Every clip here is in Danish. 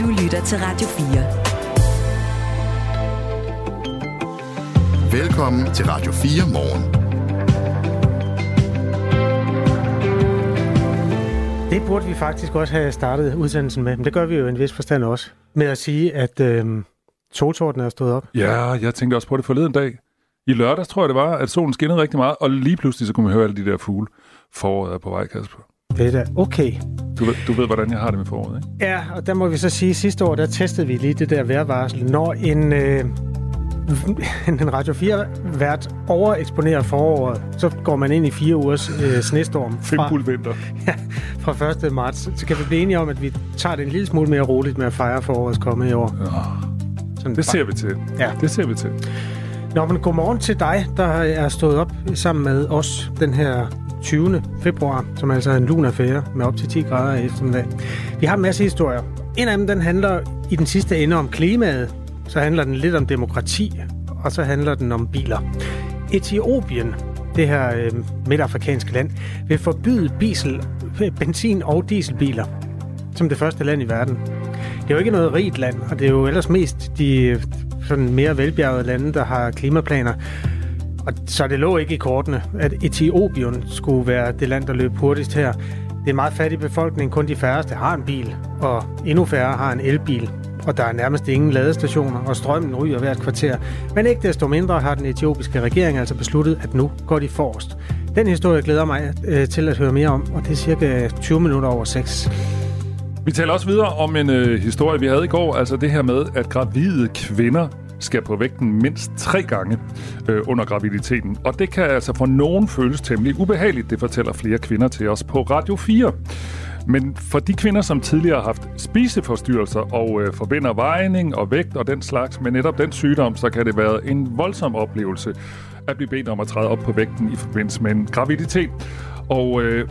Du lytter til Radio 4. Velkommen til Radio 4 morgen. Det burde vi faktisk også have startet udsendelsen med, men det gør vi jo i en vis forstand også. Med at sige, at øh, solsorten er stået op. Ja, jeg tænkte også på det forleden dag. I lørdags tror jeg det var, at solen skinnede rigtig meget, og lige pludselig så kunne man høre alle de der fugle. Foråret er på vej, Kasper. Det er da okay. Du ved, du ved, hvordan jeg har det med foråret, ikke? Ja, og der må vi så sige, at sidste år, der testede vi lige det der vejrvarsel. Når en, øh, en Radio 4-vært overeksponerer foråret, så går man ind i fire ugers øh, snestorm. Fra, vinter. Ja, fra 1. marts. Så kan vi blive enige om, at vi tager det en lille smule mere roligt med at fejre forårets komme i år. Ja. Sådan det ser vi til. Ja. Det ser vi til. Nå, men godmorgen til dig, der er stået op sammen med os den her 20. februar, som altså er en lun affære med op til 10 grader i eftermiddag. Vi har en masse historier. En af dem, den handler i den sidste ende om klimaet. Så handler den lidt om demokrati, og så handler den om biler. Etiopien, det her øh, midtafrikanske land, vil forbyde diesel, øh, benzin- og dieselbiler som det første land i verden. Det er jo ikke noget rigt land, og det er jo ellers mest de øh, sådan mere velbjergede lande, der har klimaplaner. Og så det lå ikke i kortene, at Etiopien skulle være det land, der løb hurtigst her. Det er en meget fattig befolkning, kun de færreste har en bil, og endnu færre har en elbil. Og der er nærmest ingen ladestationer, og strømmen ryger hvert kvarter. Men ikke desto mindre har den etiopiske regering altså besluttet, at nu går de forrest. Den historie glæder mig øh, til at høre mere om, og det er cirka 20 minutter over 6. Vi taler også videre om en øh, historie, vi havde i går, altså det her med, at gravide kvinder skal på vægten mindst tre gange øh, under graviditeten. Og det kan altså for nogen føles temmelig ubehageligt, det fortæller flere kvinder til os på Radio 4. Men for de kvinder, som tidligere har haft spiseforstyrrelser og øh, forbinder vejning og vægt og den slags med netop den sygdom, så kan det være en voldsom oplevelse at blive bedt om at træde op på vægten i forbindelse med en graviditet. Og øh,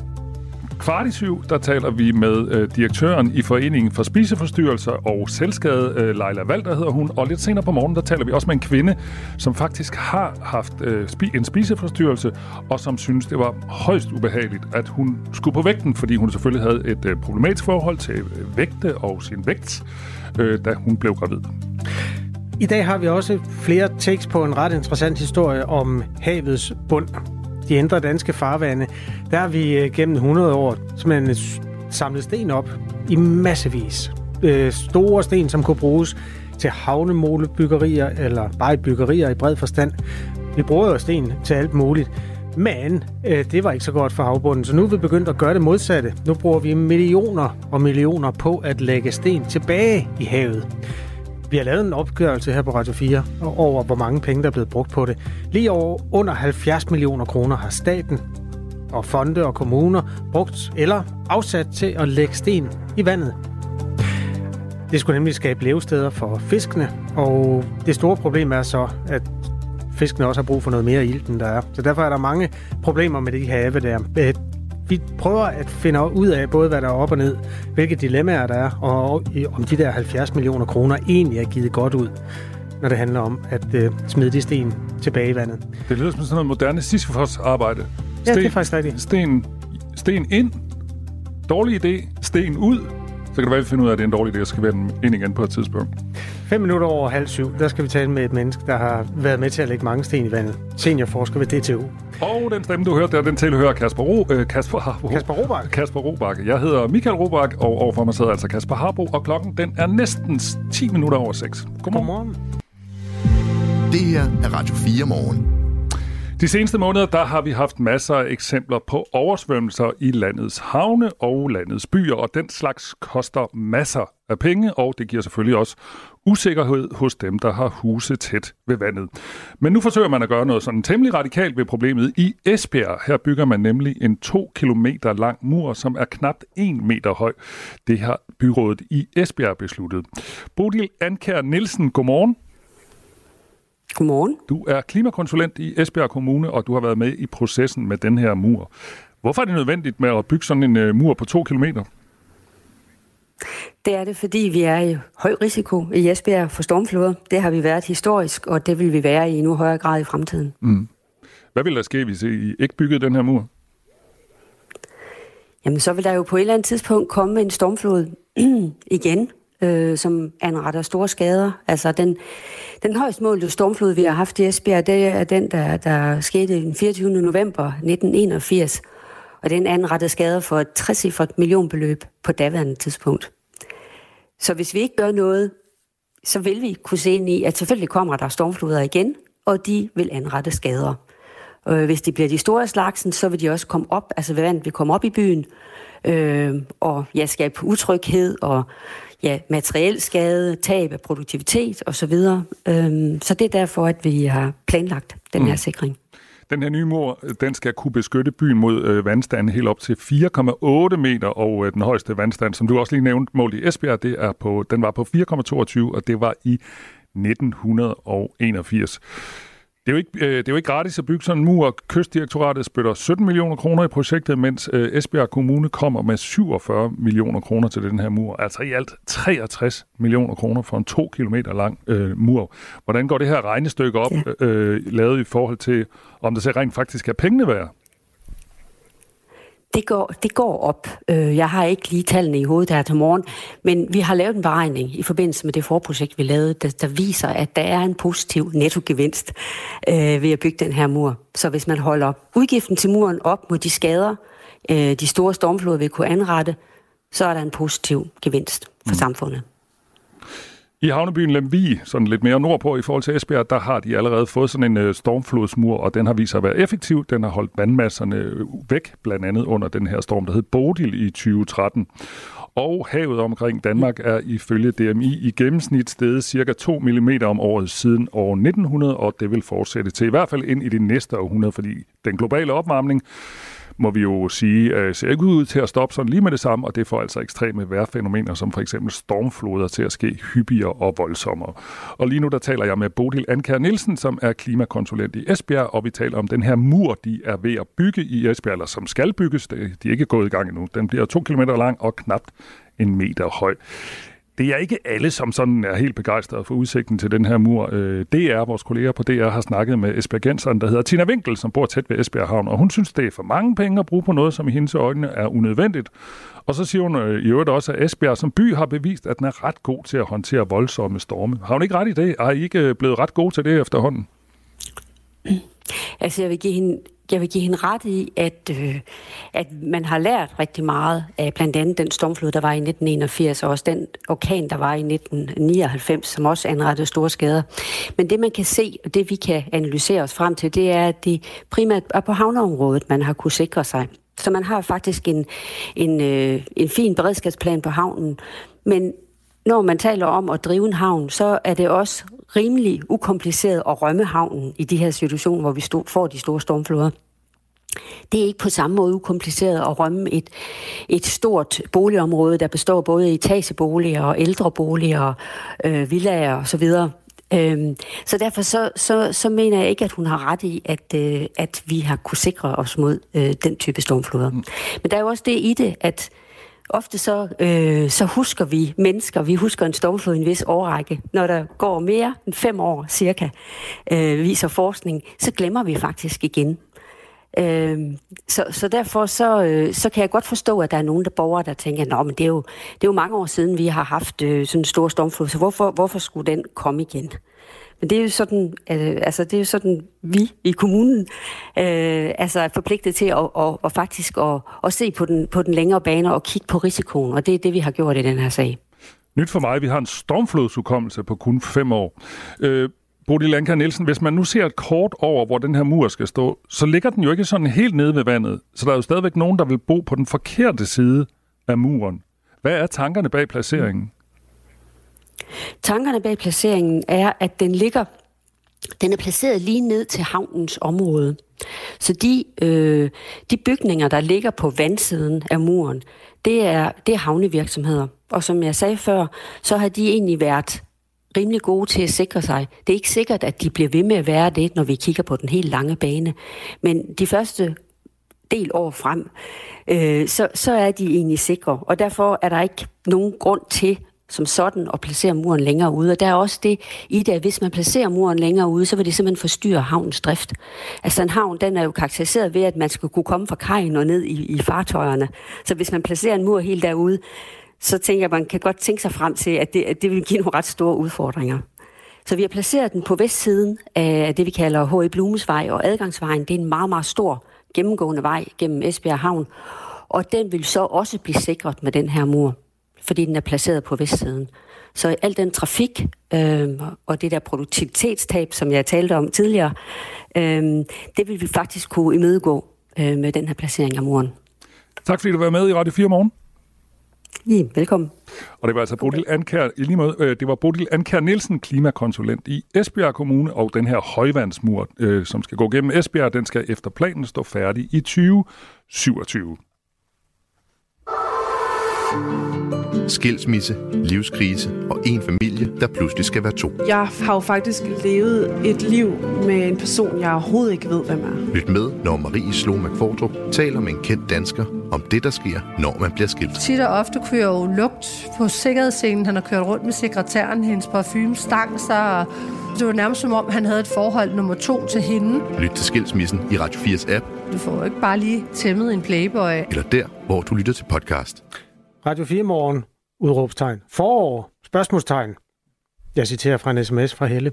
Kvart i syv, der taler vi med øh, direktøren i Foreningen for Spiseforstyrrelser og Selskade, øh, Leila Valder hedder hun. Og lidt senere på morgenen, der taler vi også med en kvinde, som faktisk har haft øh, spi- en spiseforstyrrelse, og som synes, det var højst ubehageligt, at hun skulle på vægten, fordi hun selvfølgelig havde et øh, problematisk forhold til øh, vægte og sin vægt, øh, da hun blev gravid. I dag har vi også flere tekst på en ret interessant historie om havets bund de indre danske farvande, der har vi øh, gennem 100 år simpelthen samlet sten op i massevis. Øh, store sten, som kunne bruges til havnemålebyggerier eller bare byggerier i bred forstand. Vi bruger jo sten til alt muligt. Men øh, det var ikke så godt for havbunden, så nu er vi begyndt at gøre det modsatte. Nu bruger vi millioner og millioner på at lægge sten tilbage i havet. Vi har lavet en opgørelse her på Radio 4 over, hvor mange penge, der er blevet brugt på det. Lige over under 70 millioner kroner har staten og fonde og kommuner brugt eller afsat til at lægge sten i vandet. Det skulle nemlig skabe levesteder for fiskene, og det store problem er så, at fiskene også har brug for noget mere ilt, end der er. Så derfor er der mange problemer med de have der vi prøver at finde ud af både, hvad der er op og ned, hvilke dilemmaer der er, og om de der 70 millioner kroner egentlig er givet godt ud, når det handler om at øh, smide de sten tilbage i vandet. Det lyder som sådan noget moderne Sisyfos-arbejde. Sten, ja, det er faktisk rigtigt. Sten, sten ind, dårlig idé, sten ud, så kan at vi finder ud af, at det er en dårlig idé at skal være ind igen på et tidspunkt. Fem minutter over halv syv, der skal vi tale med et menneske, der har været med til at lægge mange sten i vandet. Seniorforsker ved DTU. Og den stemme, du hørte der, den tilhører Kasper, Ro, øh, Kasper, Harbo. Kasper Robak. Kasper Robak. Jeg hedder Michael Robak, og overfor mig sidder altså Kasper Harbo, og klokken den er næsten 10 minutter over 6. Godmorgen. Godmorgen. Det her er Radio 4 morgen. De seneste måneder der har vi haft masser af eksempler på oversvømmelser i landets havne og landets byer, og den slags koster masser af penge, og det giver selvfølgelig også usikkerhed hos dem, der har huse tæt ved vandet. Men nu forsøger man at gøre noget sådan temmelig radikalt ved problemet i Esbjerg. Her bygger man nemlig en 2 km lang mur, som er knap 1 meter høj. Det har byrådet i Esbjerg besluttet. Bodil Ankær Nielsen, godmorgen. Godmorgen. Du er klimakonsulent i Esbjerg Kommune, og du har været med i processen med den her mur. Hvorfor er det nødvendigt med at bygge sådan en uh, mur på to kilometer? Det er det, fordi vi er i høj risiko i Esbjerg for stormfloder. Det har vi været historisk, og det vil vi være i endnu højere grad i fremtiden. Mm. Hvad vil der ske, hvis I ikke byggede den her mur? Jamen, så vil der jo på et eller andet tidspunkt komme en stormflod igen, øh, som anretter store skader. Altså den, den højst målte stormflod, vi har haft i Esbjerg, det er den, der, der skete den 24. november 1981. Og den anrettede skader for et 60 millionbeløb på daværende tidspunkt. Så hvis vi ikke gør noget, så vil vi kunne se ind i, at selvfølgelig kommer der stormfloder igen, og de vil anrette skader. Øh, hvis de bliver de store slagsen, så vil de også komme op, altså vandet vil komme op i byen, øh, og ja, skabe utryghed og ja, materiel skade, tab af produktivitet osv. Øh, så det er derfor, at vi har planlagt den her mm. sikring. Den her nye mur, den skal kunne beskytte byen mod øh, vandstanden helt op til 4,8 meter, og øh, den højeste vandstand, som du også lige nævnte, mål i Esbjerg, det er på, den var på 4,22, og det var i 1981. Det er, jo ikke, øh, det er jo ikke gratis at bygge sådan en mur. Kystdirektoratet spytter 17 millioner kroner i projektet, mens øh, Esbjerg Kommune kommer med 47 millioner kroner til den her mur. Altså i alt 63 millioner kroner for en to kilometer lang øh, mur. Hvordan går det her regnestykke op, øh, lavet i forhold til, om det så rent faktisk er pengene værd? Det går, det går op. Øh, jeg har ikke lige tallene i hovedet her til morgen, men vi har lavet en beregning i forbindelse med det forprojekt, vi lavede, der, der viser, at der er en positiv nettogevinst øh, ved at bygge den her mur. Så hvis man holder udgiften til muren op mod de skader, øh, de store stormfloder vil kunne anrette, så er der en positiv gevinst for mm. samfundet. I havnebyen Lemvi, sådan lidt mere nordpå i forhold til Esbjerg, der har de allerede fået sådan en øh, stormflodsmur, og den har vist sig at være effektiv. Den har holdt vandmasserne øh, væk, blandt andet under den her storm, der hed Bodil i 2013. Og havet omkring Danmark er ifølge DMI i gennemsnit steget cirka 2 mm om året siden år 1900, og det vil fortsætte til i hvert fald ind i det næste århundrede, fordi den globale opvarmning må vi jo sige, øh, ser ikke ud til at stoppe sådan lige med det samme, og det får altså ekstreme vejrfænomener, som for eksempel stormfloder til at ske hyppigere og voldsommere. Og lige nu der taler jeg med Bodil Anker Nielsen, som er klimakonsulent i Esbjerg, og vi taler om den her mur, de er ved at bygge i Esbjerg, eller som skal bygges. De er ikke gået i gang endnu. Den bliver to kilometer lang og knapt en meter høj. Det er ikke alle, som sådan er helt begejstrede for udsigten til den her mur. Øh, DR, vores kolleger på DR, har snakket med Esbjergenseren, der hedder Tina Winkel, som bor tæt ved Esbjerg Havn, og hun synes, det er for mange penge at bruge på noget, som i hendes øjne er unødvendigt. Og så siger hun øh, i øvrigt også, at Esbjerg som by har bevist, at den er ret god til at håndtere voldsomme storme. Har hun ikke ret i det? Er I ikke øh, blevet ret god til det efterhånden? Altså, jeg vil give hende jeg vil give hende ret i, at, øh, at man har lært rigtig meget af blandt andet den stormflod, der var i 1981, og også den orkan, der var i 1999, som også anrettede store skader. Men det, man kan se, og det vi kan analysere os frem til, det er, at det primært er på havneområdet, man har kunne sikre sig. Så man har faktisk en, en, øh, en fin beredskabsplan på havnen, men når man taler om at drive en havn, så er det også rimelig ukompliceret at rømme havnen i de her situationer, hvor vi stod, får de store stormfloder. Det er ikke på samme måde ukompliceret at rømme et, et stort boligområde, der består både af etageboliger og ældreboliger, øh, villager osv. Øhm, så derfor så, så, så mener jeg ikke, at hun har ret i, at, øh, at vi har kunne sikre os mod øh, den type stormfloder. Mm. Men der er jo også det i det, at ofte så, øh, så husker vi mennesker, vi husker en stormflod i en vis årrække. Når der går mere end fem år cirka, øh, viser forskning, så glemmer vi faktisk igen. Øh, så, så derfor så, øh, så kan jeg godt forstå, at der er nogle der borgere, der tænker, at det er jo, det er jo mange år siden, vi har haft øh, sådan en stor stormflod, så hvorfor, hvorfor skulle den komme igen? Men det er jo sådan, øh, altså det er jo sådan, vi i kommunen øh, altså er forpligtet til at, og, og faktisk at, at se på den, på den længere bane og kigge på risikoen, og det er det, vi har gjort i den her sag. Nyt for mig, vi har en stormflodsudkommelse på kun fem år. Øh, Bodil Lanka Nielsen, hvis man nu ser et kort over, hvor den her mur skal stå, så ligger den jo ikke sådan helt nede ved vandet. Så der er jo stadigvæk nogen, der vil bo på den forkerte side af muren. Hvad er tankerne bag placeringen? Tankerne bag placeringen er, at den ligger den er placeret lige ned til havnens område. Så de, øh, de bygninger, der ligger på vandsiden af muren, det er, det er havnevirksomheder. Og som jeg sagde før, så har de egentlig været rimelig gode til at sikre sig. Det er ikke sikkert, at de bliver ved med at være det, når vi kigger på den helt lange bane. Men de første del år frem, øh, så, så er de egentlig sikre. Og derfor er der ikke nogen grund til som sådan og placere muren længere ude. Og der er også det i det, at hvis man placerer muren længere ude, så vil det simpelthen forstyrre havnens drift. Altså en havn, den er jo karakteriseret ved, at man skal kunne komme fra kajen og ned i, i fartøjerne. Så hvis man placerer en mur helt derude, så tænker jeg, at man kan godt tænke sig frem til, at det, at det vil give nogle ret store udfordringer. Så vi har placeret den på vestsiden af det, vi kalder H.E. Blumesvej og adgangsvejen. Det er en meget, meget stor gennemgående vej gennem Esbjerg Havn. Og den vil så også blive sikret med den her mur, fordi den er placeret på vestsiden. Så al den trafik øh, og det der produktivitetstab, som jeg talte om tidligere, øh, det vil vi faktisk kunne imødegå øh, med den her placering af muren. Tak fordi du var med i Radio 4 morgen. Ja, velkommen. Og det var altså Bodil Ankær, lige måde, øh, det var Bodil Ankær Nielsen, klimakonsulent i Esbjerg Kommune, og den her højvandsmur, øh, som skal gå gennem Esbjerg, den skal efter planen stå færdig i 2027. Skilsmisse, livskrise og en familie, der pludselig skal være to. Jeg har jo faktisk levet et liv med en person, jeg overhovedet ikke ved, hvem er. Lyt med, når Marie Slå McFordrup taler med en kendt dansker om det, der sker, når man bliver skilt. Tit og ofte jeg jo lugt på sikkerhedsscenen. Han har kørt rundt med sekretæren, hendes parfume stang sig, og det var nærmest som om, han havde et forhold nummer to til hende. Lyt til Skilsmissen i Radio 4's app, Du får jo ikke bare lige tæmmet en playboy. eller der, hvor du lytter til podcast. Radio 4 morgen, udråbstegn. Forår, spørgsmålstegn. Jeg citerer fra en sms fra Helle.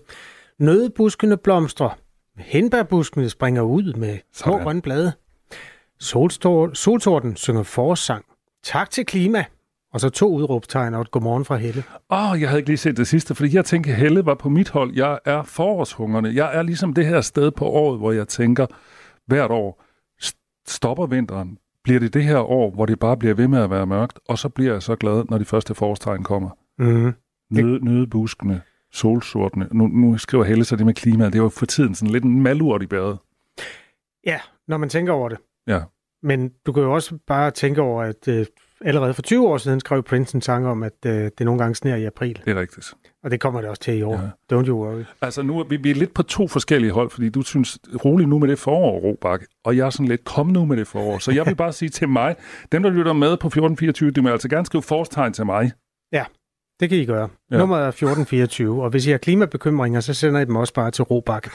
Nødebuskene blomstrer. Henbærbuskene springer ud med små Sådan. grønne blade. Solstor- Soltorten synger forårssang. Tak til klima. Og så to udråbstegn og et godmorgen fra Helle. Åh, oh, jeg havde ikke lige set det sidste, fordi jeg tænker, Helle var på mit hold. Jeg er forårshungerne. Jeg er ligesom det her sted på året, hvor jeg tænker, hvert år, st- stopper vinteren. Bliver det det her år, hvor det bare bliver ved med at være mørkt, og så bliver jeg så glad, når de første forårstegn kommer. Mm. Nøde, nødebuskene, solsortene. Nu, nu skriver Helle så det med klimaet. Det er jo for tiden sådan lidt en malurt i bæret. Ja, når man tænker over det. Ja. Men du kan jo også bare tænke over, at øh, allerede for 20 år siden skrev Prince en sang om, at øh, det nogle gange sner i april. Det er rigtigt. Og det kommer det også til i år. Ja. Don't you worry. Altså nu er vi, vi er lidt på to forskellige hold, fordi du synes, rolig nu med det forår, Robak, og jeg er sådan lidt, kom nu med det forår. Så jeg vil bare sige til mig, dem der lytter med på 1424, de må altså gerne skrive forårstegn til mig. Det kan I gøre. Ja. Nummeret er 1424, og hvis I har klimabekymringer, så sender I dem også bare til Robak.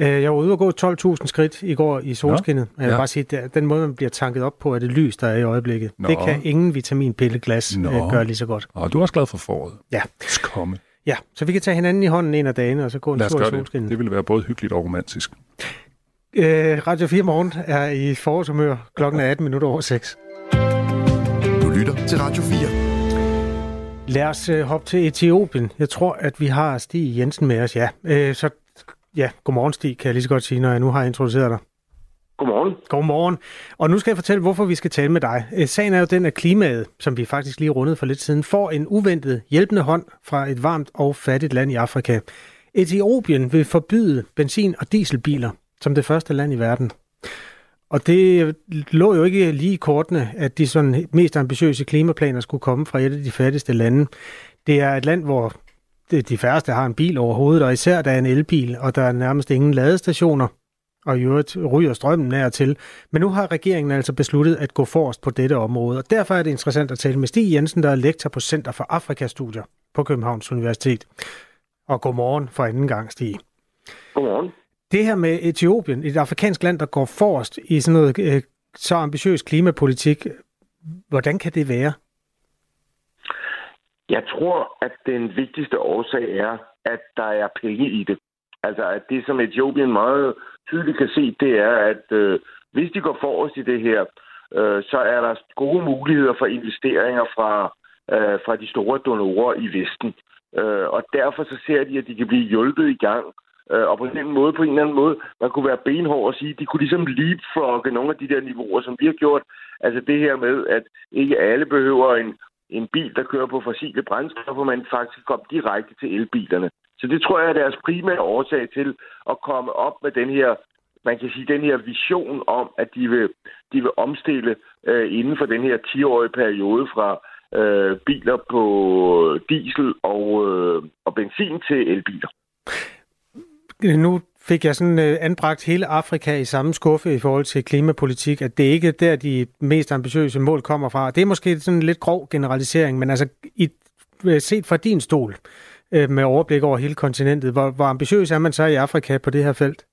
Øh, jeg var ude og gå 12.000 skridt i går i solskinnet, og jeg vil Ja. bare sige, at den måde, man bliver tanket op på, er det lys, der er i øjeblikket. Nå. Det kan ingen vitaminpilleglas Nå. øh, gøre lige så godt. Og du er også glad for foråret. Ja. Komme. Ja, så vi kan tage hinanden i hånden en af dagene, og så gå en tur i gøre det. solskinnet. Det ville være både hyggeligt og romantisk. Øh, Radio 4 Morgen er i forårshumør. Klokken er 18 minutter over 6. Du lytter til Radio 4. Lad os øh, hoppe til Etiopien. Jeg tror, at vi har Stig Jensen med os, ja. Øh, så ja, godmorgen Stig, kan jeg lige så godt sige, når jeg nu har introduceret dig. Godmorgen. Godmorgen. Og nu skal jeg fortælle, hvorfor vi skal tale med dig. Øh, Sagen er jo den, at klimaet, som vi faktisk lige rundede for lidt siden, får en uventet hjælpende hånd fra et varmt og fattigt land i Afrika. Etiopien vil forbyde benzin- og dieselbiler som det første land i verden. Og det lå jo ikke lige i kortene, at de sådan mest ambitiøse klimaplaner skulle komme fra et af de fattigste lande. Det er et land, hvor det- de færreste har en bil overhovedet, og især der er en elbil, og der er nærmest ingen ladestationer og i øvrigt ryger strømmen nær til. Men nu har regeringen altså besluttet at gå forrest på dette område, og derfor er det interessant at tale med Stig Jensen, der er lektor på Center for Afrikastudier på Københavns Universitet. Og godmorgen for anden gang, Stig. Godmorgen. Det her med Etiopien, et afrikansk land, der går forrest i sådan noget øh, så ambitiøs klimapolitik, hvordan kan det være? Jeg tror, at den vigtigste årsag er, at der er penge i det. Altså, at det, som Etiopien meget tydeligt kan se, det er, at øh, hvis de går forrest i det her, øh, så er der gode muligheder for investeringer fra, øh, fra de store donorer i Vesten. Øh, og derfor så ser de, at de kan blive hjulpet i gang. Øh, Øh, og på den måde, på en eller anden måde, man kunne være benhård og sige, de kunne ligesom leapfrogge nogle af de der niveauer, som vi har gjort. Altså det her med, at ikke alle behøver en, en bil, der kører på fossile brændstoffer, men faktisk kom direkte til elbilerne. Så det tror jeg er deres primære årsag til at komme op med den her, man kan sige, den her vision om, at de vil, de vil omstille øh, inden for den her 10-årige periode fra øh, biler på øh, diesel og, øh, og benzin til elbiler. Øh, nu fik jeg sådan øh, anbragt hele Afrika i samme skuffe i forhold til klimapolitik, at det ikke er der, de mest ambitiøse mål kommer fra. Det er måske sådan en lidt grov generalisering, men altså i, øh, set fra din stol, øh, med overblik over hele kontinentet, hvor, hvor ambitiøs er man så i Afrika på det her felt?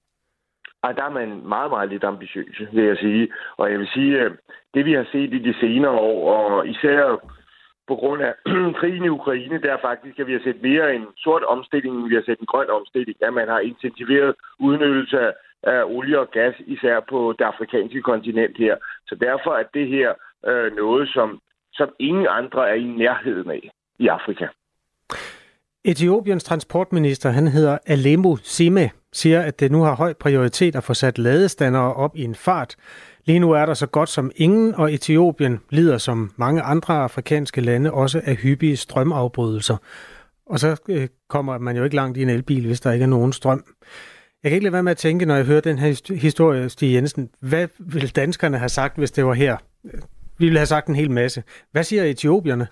Ej, der er man meget, meget lidt ambitiøs, vil jeg sige. Og jeg vil sige, at det vi har set i de senere år, og især på grund af krigen i Ukraine, der faktisk, at vi har set mere en sort omstilling, end vi har set en grøn omstilling. At man har intensiveret udnyttelse af, af olie og gas, især på det afrikanske kontinent her. Så derfor er det her øh, noget, som, som ingen andre er i nærheden af i Afrika. Etiopiens transportminister, han hedder Alemo Sime, siger, at det nu har høj prioritet at få sat ladestandere op i en fart. Lige nu er der så godt som ingen, og Etiopien lider som mange andre afrikanske lande også af hyppige strømafbrydelser. Og så øh, kommer man jo ikke langt i en elbil, hvis der ikke er nogen strøm. Jeg kan ikke lade være med at tænke, når jeg hører den her historie, Stig Jensen, hvad ville danskerne have sagt, hvis det var her? Vi ville have sagt en hel masse. Hvad siger etiopierne?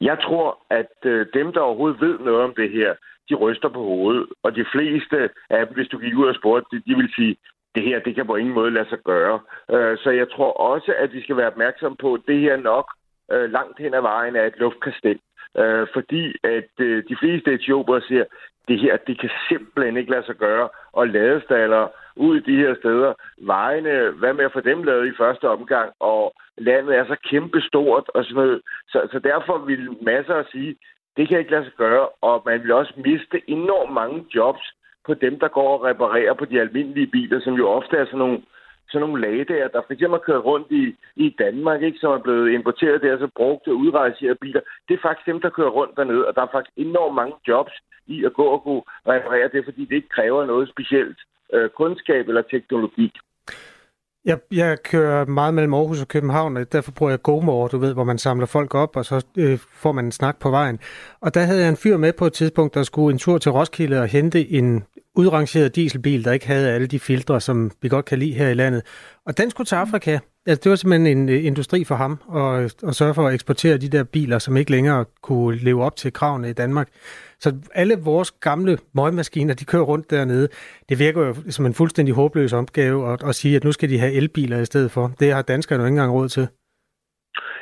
Jeg tror, at øh, dem, der overhovedet ved noget om det her, de ryster på hovedet. Og de fleste af dem, hvis du gik ud og spurgte, de, de vil sige, det her, det kan på ingen måde lade sig gøre. Øh, så jeg tror også, at vi skal være opmærksom på, at det her nok øh, langt hen ad vejen er et luftkastel. Øh, fordi at øh, de fleste etioper siger, det her, det kan simpelthen ikke lade sig gøre, og ladestaller ud i de her steder. Vejene, hvad med at få dem lavet i første omgang, og landet er så kæmpestort og sådan noget. Så, så derfor vil masser at sige, det kan ikke lade sig gøre, og man vil også miste enormt mange jobs på dem, der går og reparerer på de almindelige biler, som jo ofte er sådan nogle sådan nogle lagdager, der for eksempel har kørt rundt i, i Danmark, ikke, som er blevet importeret der, så brugte udrejserede biler. Det er faktisk dem, der kører rundt dernede, og der er faktisk enormt mange jobs i at gå og kunne reparere det, fordi det ikke kræver noget specielt øh, kundskab eller teknologi. Jeg, jeg kører meget mellem Aarhus og København, og derfor bruger jeg GoMore, du ved, hvor man samler folk op, og så øh, får man en snak på vejen. Og der havde jeg en fyr med på et tidspunkt, der skulle en tur til Roskilde og hente en udrangeret dieselbil, der ikke havde alle de filtre, som vi godt kan lide her i landet. Og den skulle til Afrika. Altså, det var simpelthen en øh, industri for ham at, at sørge for at eksportere de der biler, som ikke længere kunne leve op til kravene i Danmark. Så alle vores gamle møgmaskiner, de kører rundt dernede. Det virker jo som en fuldstændig håbløs opgave at, at sige, at nu skal de have elbiler i stedet for. Det har danskerne jo ikke engang råd til.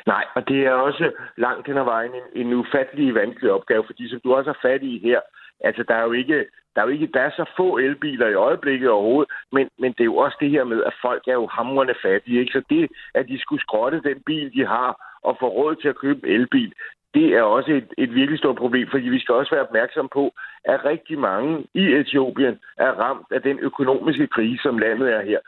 Nej, og det er også langt hen ad vejen en, en ufattelig vanskelig opgave, fordi som du også har fat i her, altså der er jo ikke, der er jo ikke der er så få elbiler i øjeblikket overhovedet, men, men det er jo også det her med, at folk er jo hamrende fattige. Ikke? Så det, at de skulle skrotte den bil, de har, og få råd til at købe en elbil, det er også et, et virkelig stort problem, fordi vi skal også være opmærksom på, at rigtig mange i Etiopien er ramt af den økonomiske krise, som landet er her.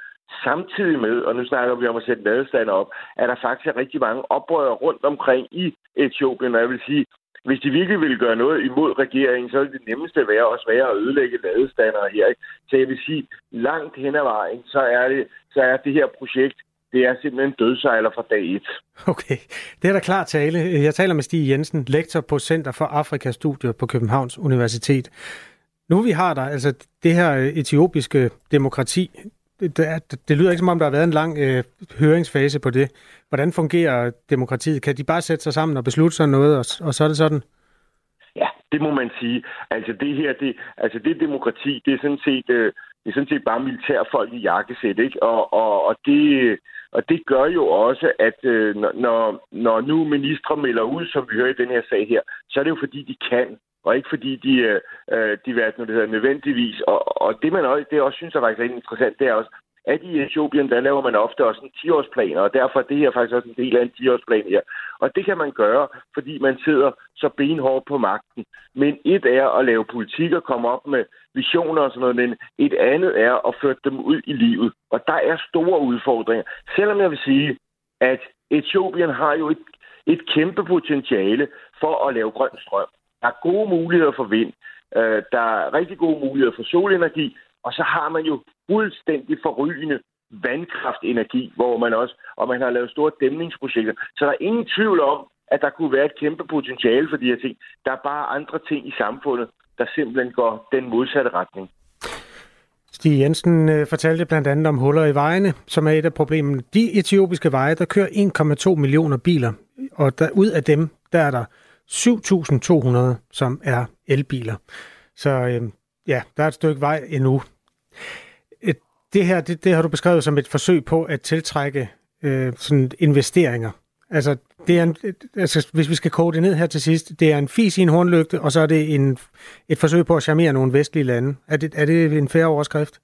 Samtidig med, og nu snakker vi om at sætte ladestander op, er der faktisk rigtig mange oprør rundt omkring i Etiopien, og jeg vil sige, hvis de virkelig ville gøre noget imod regeringen, så ville det nemmeste være også være at ødelægge ladestander her. Ikke? Så jeg vil sige, langt hen ad vejen, så er det, så er det her projekt det er simpelthen dødsejler fra dag et. Okay, det er da klar tale. Jeg taler med Stig Jensen, lektor på Center for Afrikastudier på Københavns Universitet. Nu vi har der, altså det her etiopiske demokrati, det, det, det lyder ikke som om, der har været en lang øh, høringsfase på det. Hvordan fungerer demokratiet? Kan de bare sætte sig sammen og beslutte sig noget, og, og så er det sådan? Ja, det må man sige. Altså det her, det, altså det demokrati, det er sådan set, øh, det er sådan set bare militærfolk i jakkesæt, ikke? Og, og, og, det, og det gør jo også, at øh, når, når nu ministre melder ud, som vi hører i den her sag her, så er det jo fordi, de kan og ikke fordi de, øh, øh de hvad det hedder, nødvendigvis. Og, og det, man også, det også synes er faktisk er interessant, det er også, at i Etiopien, der laver man ofte også en 10-årsplan, og derfor er det her faktisk også en del af en 10-årsplan her. Og det kan man gøre, fordi man sidder så benhårdt på magten. Men et er at lave politik og komme op med visioner og sådan noget, men et andet er at føre dem ud i livet. Og der er store udfordringer. Selvom jeg vil sige, at Etiopien har jo et, et kæmpe potentiale for at lave grøn strøm. Der er gode muligheder for vind. Øh, der er rigtig gode muligheder for solenergi. Og så har man jo fuldstændig forrygende vandkraftenergi, hvor man også, og man har lavet store dæmningsprojekter. Så der er ingen tvivl om, at der kunne være et kæmpe potentiale for de her ting. Der er bare andre ting i samfundet, der simpelthen går den modsatte retning. Stig Jensen øh, fortalte blandt andet om huller i vejene, som er et af problemerne. De etiopiske veje, der kører 1,2 millioner biler, og der, ud af dem, der er der 7.200, som er elbiler. Så øh, ja, der er et stykke vej endnu. Et, det her, det, det har du beskrevet som et forsøg på at tiltrække øh, sådan investeringer. Altså, det er en, altså, hvis vi skal kode det ned her til sidst, det er en fis i en hornlygte, og så er det en, et forsøg på at charmere nogle vestlige lande. Er det, er det en færre overskrift?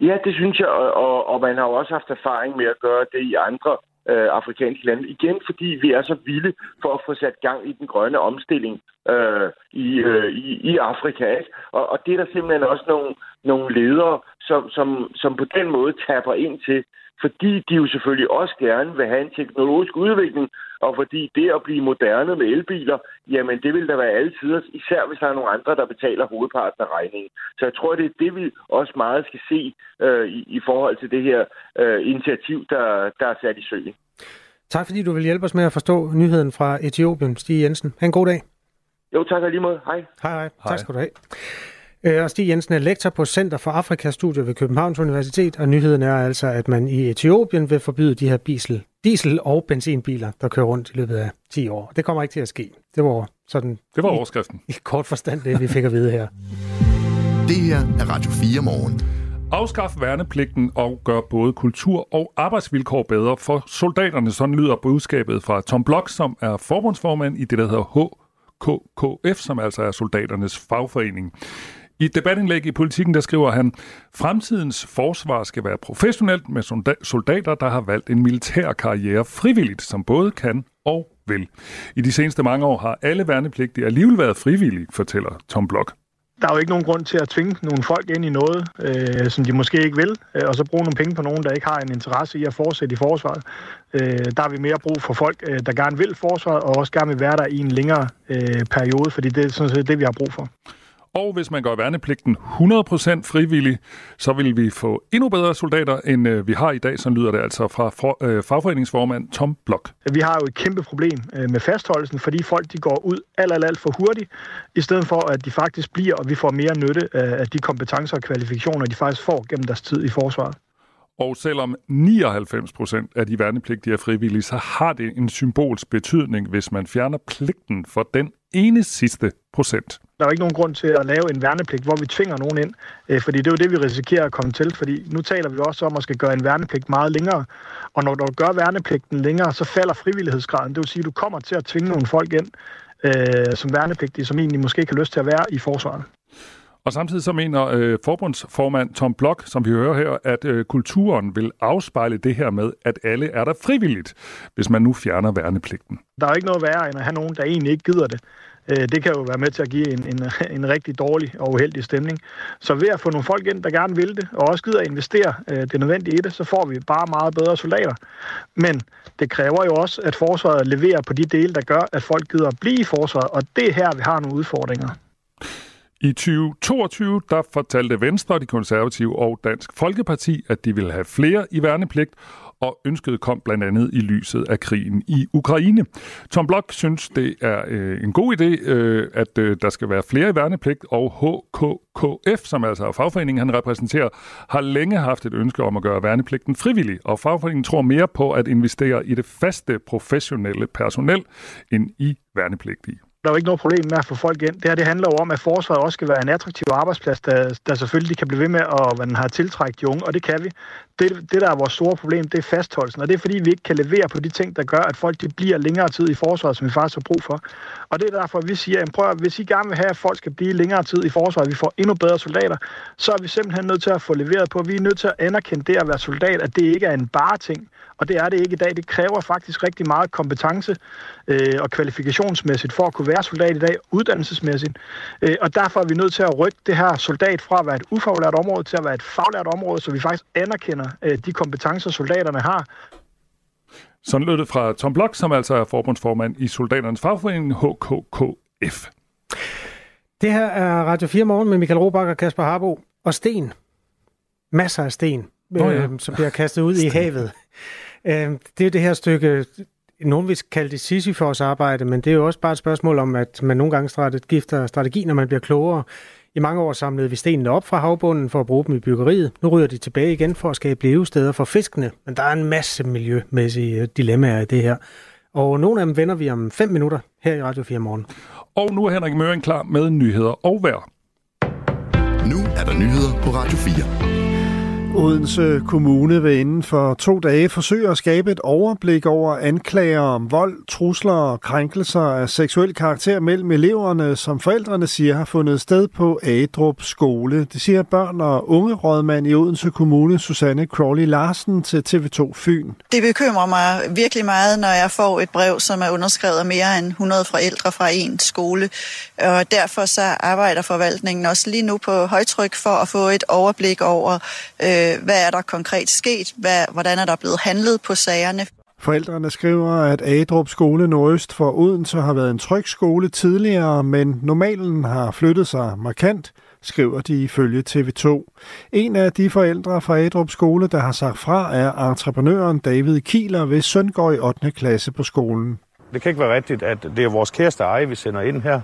Ja, det synes jeg, og, og man har jo også haft erfaring med at gøre det i andre øh, afrikanske lande. Igen fordi vi er så vilde for at få sat gang i den grønne omstilling øh, i, øh, i, i Afrika. Ikke? Og, og det er der simpelthen også nogle, nogle ledere, som, som, som på den måde taber ind til, fordi de jo selvfølgelig også gerne vil have en teknologisk udvikling, og fordi det at blive moderne med elbiler, jamen det vil der være altid, især hvis der er nogle andre, der betaler hovedparten af regningen. Så jeg tror, det er det, vi også meget skal se øh, i, i forhold til det her øh, initiativ, der, der er sat i søen. Tak fordi du vil hjælpe os med at forstå nyheden fra Etiopien, Stig Jensen. Ha' en god dag. Jo, tak lige måde. Hej. Hej, hej. hej. Tak skal du have. Øh, og Stig Jensen er lektor på Center for Afrikastudier ved Københavns Universitet, og nyheden er altså, at man i Etiopien vil forbyde de her diesel, diesel- og benzinbiler, der kører rundt i løbet af 10 år. Det kommer ikke til at ske. Det var sådan... Det var overskriften. I, i kort forstand det, vi fik at vide her. Det her er Radio 4 morgen. Afskaf værnepligten og gør både kultur og arbejdsvilkår bedre for soldaterne. Sådan lyder budskabet fra Tom Blok, som er forbundsformand i det, der hedder HKKF, som altså er soldaternes fagforening. I et debatindlæg i Politiken, der skriver han, fremtidens forsvar skal være professionelt med soldater, der har valgt en militær karriere frivilligt, som både kan og vil. I de seneste mange år har alle værnepligtige alligevel været frivillige, fortæller Tom Blok der er jo ikke nogen grund til at tvinge nogle folk ind i noget, øh, som de måske ikke vil, øh, og så bruge nogle penge på nogen, der ikke har en interesse i at fortsætte i forsvaret. Øh, der har vi mere brug for folk, øh, der gerne vil forsvaret, og også gerne vil være der i en længere øh, periode, fordi det er sådan set det, vi har brug for. Og hvis man gør værnepligten 100% frivillig, så vil vi få endnu bedre soldater, end øh, vi har i dag. Så lyder det altså fra for, øh, fagforeningsformand Tom Blok. Vi har jo et kæmpe problem øh, med fastholdelsen, fordi folk de går ud alt, alt, alt for hurtigt, i stedet for at de faktisk bliver, og vi får mere nytte af de kompetencer og kvalifikationer, de faktisk får gennem deres tid i forsvaret. Og selvom 99 procent af de værnepligtige er frivillige, så har det en symbolsk betydning, hvis man fjerner pligten for den ene sidste procent. Der er jo ikke nogen grund til at lave en værnepligt, hvor vi tvinger nogen ind, øh, fordi det er jo det, vi risikerer at komme til, fordi nu taler vi også om at skal gøre en værnepligt meget længere, og når du gør værnepligten længere, så falder frivillighedsgraden. Det vil sige, at du kommer til at tvinge nogle folk ind øh, som værnepligtige, som egentlig måske ikke har lyst til at være i forsvaret. Og samtidig så mener øh, forbundsformand Tom Blok, som vi hører her, at øh, kulturen vil afspejle det her med, at alle er der frivilligt, hvis man nu fjerner værnepligten. Der er ikke noget værre end at have nogen, der egentlig ikke gider det. Øh, det kan jo være med til at give en, en, en rigtig dårlig og uheldig stemning. Så ved at få nogle folk ind, der gerne vil det, og også gider at investere øh, det nødvendige i det, så får vi bare meget bedre soldater. Men det kræver jo også, at forsvaret leverer på de dele, der gør, at folk gider at blive i forsvaret, og det er her, vi har nogle udfordringer. I 2022 der fortalte Venstre, de konservative og Dansk Folkeparti, at de ville have flere i værnepligt, og ønsket kom blandt andet i lyset af krigen i Ukraine. Tom Blok synes, det er øh, en god idé, øh, at øh, der skal være flere i værnepligt, og HKKF, som altså er fagforeningen, han repræsenterer, har længe haft et ønske om at gøre værnepligten frivillig, og fagforeningen tror mere på at investere i det faste professionelle personel end i værnepligtige. Der er jo ikke noget problem med at få folk ind. Det her det handler jo om, at forsvaret også skal være en attraktiv arbejdsplads, der, der selvfølgelig kan blive ved med at man har tiltrækket de unge, og det kan vi. Det, det, der er vores store problem, det er fastholdelsen, og det er fordi, vi ikke kan levere på de ting, der gør, at folk de bliver længere tid i forsvaret, som vi faktisk har brug for. Og det er derfor, vi siger, at prøv, hvis I gerne vil have, at folk skal blive længere tid i forsvaret, vi får endnu bedre soldater, så er vi simpelthen nødt til at få leveret på, vi er nødt til at anerkende det at være soldat, at det ikke er en bare ting, og det er det ikke i dag. Det kræver faktisk rigtig meget kompetence øh, og kvalifikationsmæssigt for at kunne være soldat i dag, uddannelsesmæssigt. Øh, og derfor er vi nødt til at rykke det her soldat fra at være et ufaglært område til at være et faglært område, så vi faktisk anerkender øh, de kompetencer, soldaterne har. Sådan lød det fra Tom Blok, som altså er forbundsformand i Soldaternes Fagforening HKKF. Det her er Radio 4 Morgen med Michael Robach og Kasper Harbo. Og sten. Masser af sten, oh, ja. øh, som bliver kastet ud i havet. Øh, det er det her stykke, nogen vil kalde det Sisyfos arbejde, men det er jo også bare et spørgsmål om, at man nogle gange gifter strategi, når man bliver klogere. I mange år samlede vi stenene op fra havbunden for at bruge dem i byggeriet. Nu ryger de tilbage igen for at skabe levesteder for fiskene. Men der er en masse miljømæssige dilemmaer i det her. Og nogle af dem vender vi om 5 minutter her i Radio 4 morgen. Og nu er Henrik Møring klar med nyheder og vejr. Nu er der nyheder på Radio 4. Odense Kommune vil inden for to dage forsøge at skabe et overblik over anklager om vold, trusler og krænkelser af seksuel karakter mellem eleverne, som forældrene siger har fundet sted på Adrup skole. Det siger børn- og unge rådmand i Odense Kommune, Susanne Crawley Larsen til TV2 Fyn. Det bekymrer mig virkelig meget, når jeg får et brev, som er underskrevet af mere end 100 forældre fra en skole. Og derfor så arbejder forvaltningen også lige nu på højtryk for at få et overblik over, øh, hvad er der konkret sket, hvad, hvordan er der blevet handlet på sagerne. Forældrene skriver, at Adrup skole nordøst for Odense har været en tryg skole tidligere, men normalen har flyttet sig markant, skriver de ifølge TV2. En af de forældre fra Adrup skole, der har sagt fra, er entreprenøren David Kieler, hvis søn går i 8. klasse på skolen. Det kan ikke være rigtigt, at det er vores kæreste eje, vi sender ind her,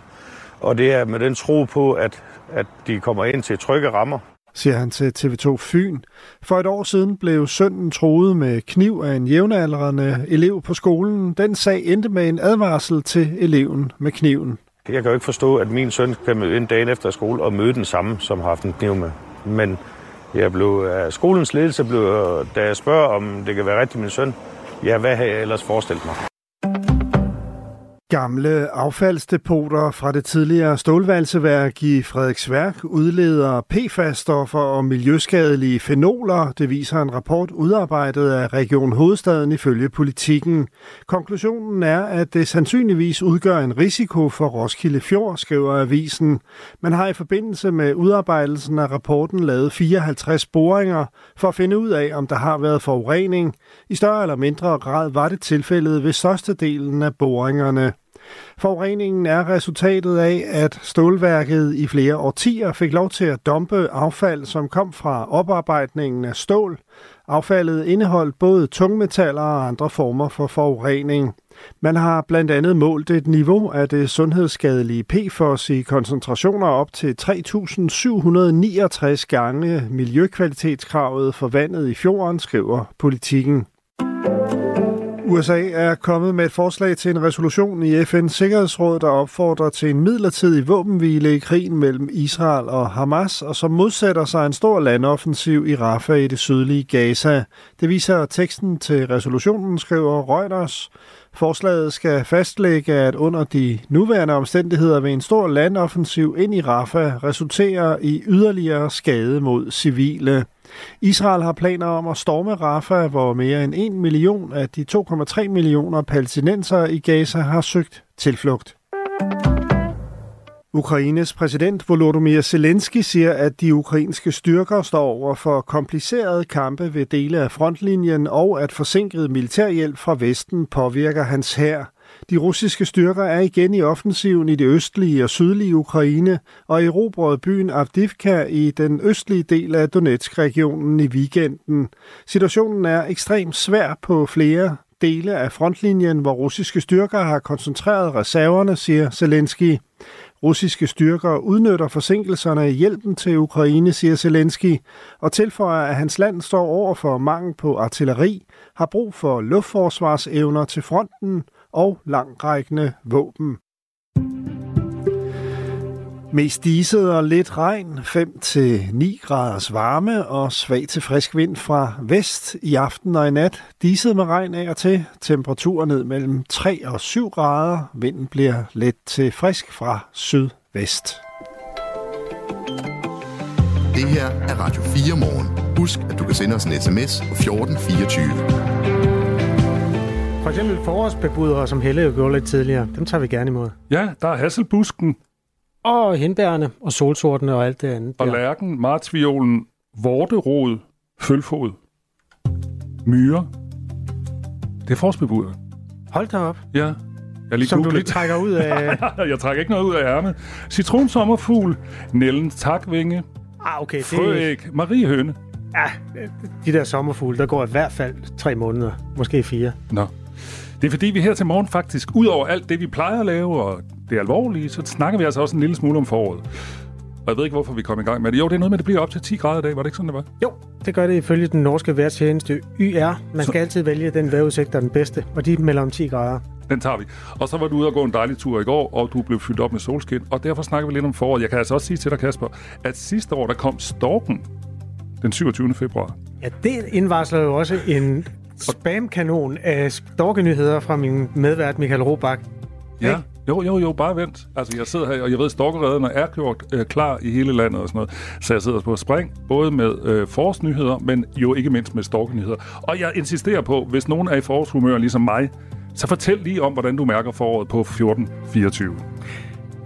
og det er med den tro på, at, at de kommer ind til trygge rammer siger han til TV2 Fyn. For et år siden blev sønnen troet med kniv af en jævnaldrende elev på skolen. Den sag endte med en advarsel til eleven med kniven. Jeg kan jo ikke forstå, at min søn kan møde en dagen efter skole og møde den samme, som har haft en kniv med. Men jeg blev skolens ledelse, blev, øh, da jeg spørger, om det kan være rigtigt min søn, ja, hvad har jeg ellers forestillet mig? Gamle affaldsdepoter fra det tidligere stålvalseværk i Frederiksværk udleder PFAS-stoffer og miljøskadelige fenoler. Det viser en rapport udarbejdet af Region Hovedstaden ifølge politikken. Konklusionen er, at det sandsynligvis udgør en risiko for Roskilde Fjord, skriver avisen. Man har i forbindelse med udarbejdelsen af rapporten lavet 54 boringer for at finde ud af, om der har været forurening. I større eller mindre grad var det tilfældet ved størstedelen af boringerne. Forureningen er resultatet af, at stålværket i flere årtier fik lov til at dumpe affald, som kom fra oparbejdningen af stål. Affaldet indeholdt både tungmetaller og andre former for forurening. Man har blandt andet målt et niveau af det sundhedsskadelige PFOS i koncentrationer op til 3.769 gange miljøkvalitetskravet for vandet i fjorden, skriver politikken. USA er kommet med et forslag til en resolution i FN's Sikkerhedsråd, der opfordrer til en midlertidig våbenhvile i krigen mellem Israel og Hamas, og som modsætter sig en stor landoffensiv i Rafah i det sydlige Gaza. Det viser teksten til resolutionen, skriver Reuters. Forslaget skal fastlægge, at under de nuværende omstændigheder vil en stor landoffensiv ind i Rafah resultere i yderligere skade mod civile. Israel har planer om at storme Rafah, hvor mere end 1 million af de 2,3 millioner palæstinenser i Gaza har søgt tilflugt. Ukraines præsident Volodymyr Zelensky siger, at de ukrainske styrker står over for komplicerede kampe ved dele af frontlinjen, og at forsinket militærhjælp fra Vesten påvirker hans hær. De russiske styrker er igen i offensiven i det østlige og sydlige Ukraine og erobrede byen Avdivka i den østlige del af Donetsk-regionen i weekenden. Situationen er ekstremt svær på flere dele af frontlinjen, hvor russiske styrker har koncentreret reserverne, siger Zelensky. Russiske styrker udnytter forsinkelserne i hjælpen til Ukraine, siger Zelensky, og tilføjer, at hans land står over for mangel på artilleri, har brug for luftforsvarsevner til fronten og langrækkende våben. Mest diset og lidt regn, 5-9 graders varme og svag til frisk vind fra vest i aften og i nat. Diset med regn af og til, temperaturer ned mellem 3 og 7 grader. Vinden bliver let til frisk fra sydvest. Det her er Radio 4 morgen. Husk, at du kan sende os en sms på 1424. For eksempel forårsbebudere, som Helle jo gjorde lidt tidligere, dem tager vi gerne imod. Ja, der er hasselbusken. Og hindbærne, og solsortene og alt det andet. Og lærken, martsviolen, vorterod, følfod, myre. Det er forårsbebudere. Hold da op. Ja. Jeg lige Som du lige trækker ud af... jeg trækker ikke noget ud af ærmet. Citronsommerfugl, Nellens takvinge, ah, okay, det... frøæg, mariehøne. Ja, de der sommerfugle, der går i hvert fald tre måneder, måske fire. Nå. Det er fordi, vi her til morgen faktisk, ud over alt det, vi plejer at lave, og det alvorlige, så snakker vi altså også en lille smule om foråret. Og jeg ved ikke, hvorfor vi kom i gang med det. Jo, det er noget med, at det bliver op til 10 grader i dag. Var det ikke sådan, det var? Jo, det gør det ifølge den norske vejrtjeneste YR. Man skal så... altid vælge den vejrudsigt, der er den bedste, og de melder om 10 grader. Den tager vi. Og så var du ude og gå en dejlig tur i går, og du blev fyldt op med solskin, og derfor snakker vi lidt om foråret. Jeg kan altså også sige til dig, Kasper, at sidste år, der kom storken den 27. februar. Ja, det indvarsler jo også en spamkanon af storkenyheder fra min medvært Michael Robach. Ja. Jo, jo, jo, bare vent. Altså, jeg sidder her, og jeg ved, stalkerredderne er gjort øh, klar i hele landet og sådan noget. Så jeg sidder på spring, både med øh, forårsnyheder, men jo ikke mindst med stalkernyheder. Og jeg insisterer på, hvis nogen er i forårshumør ligesom mig, så fortæl lige om, hvordan du mærker foråret på 1424.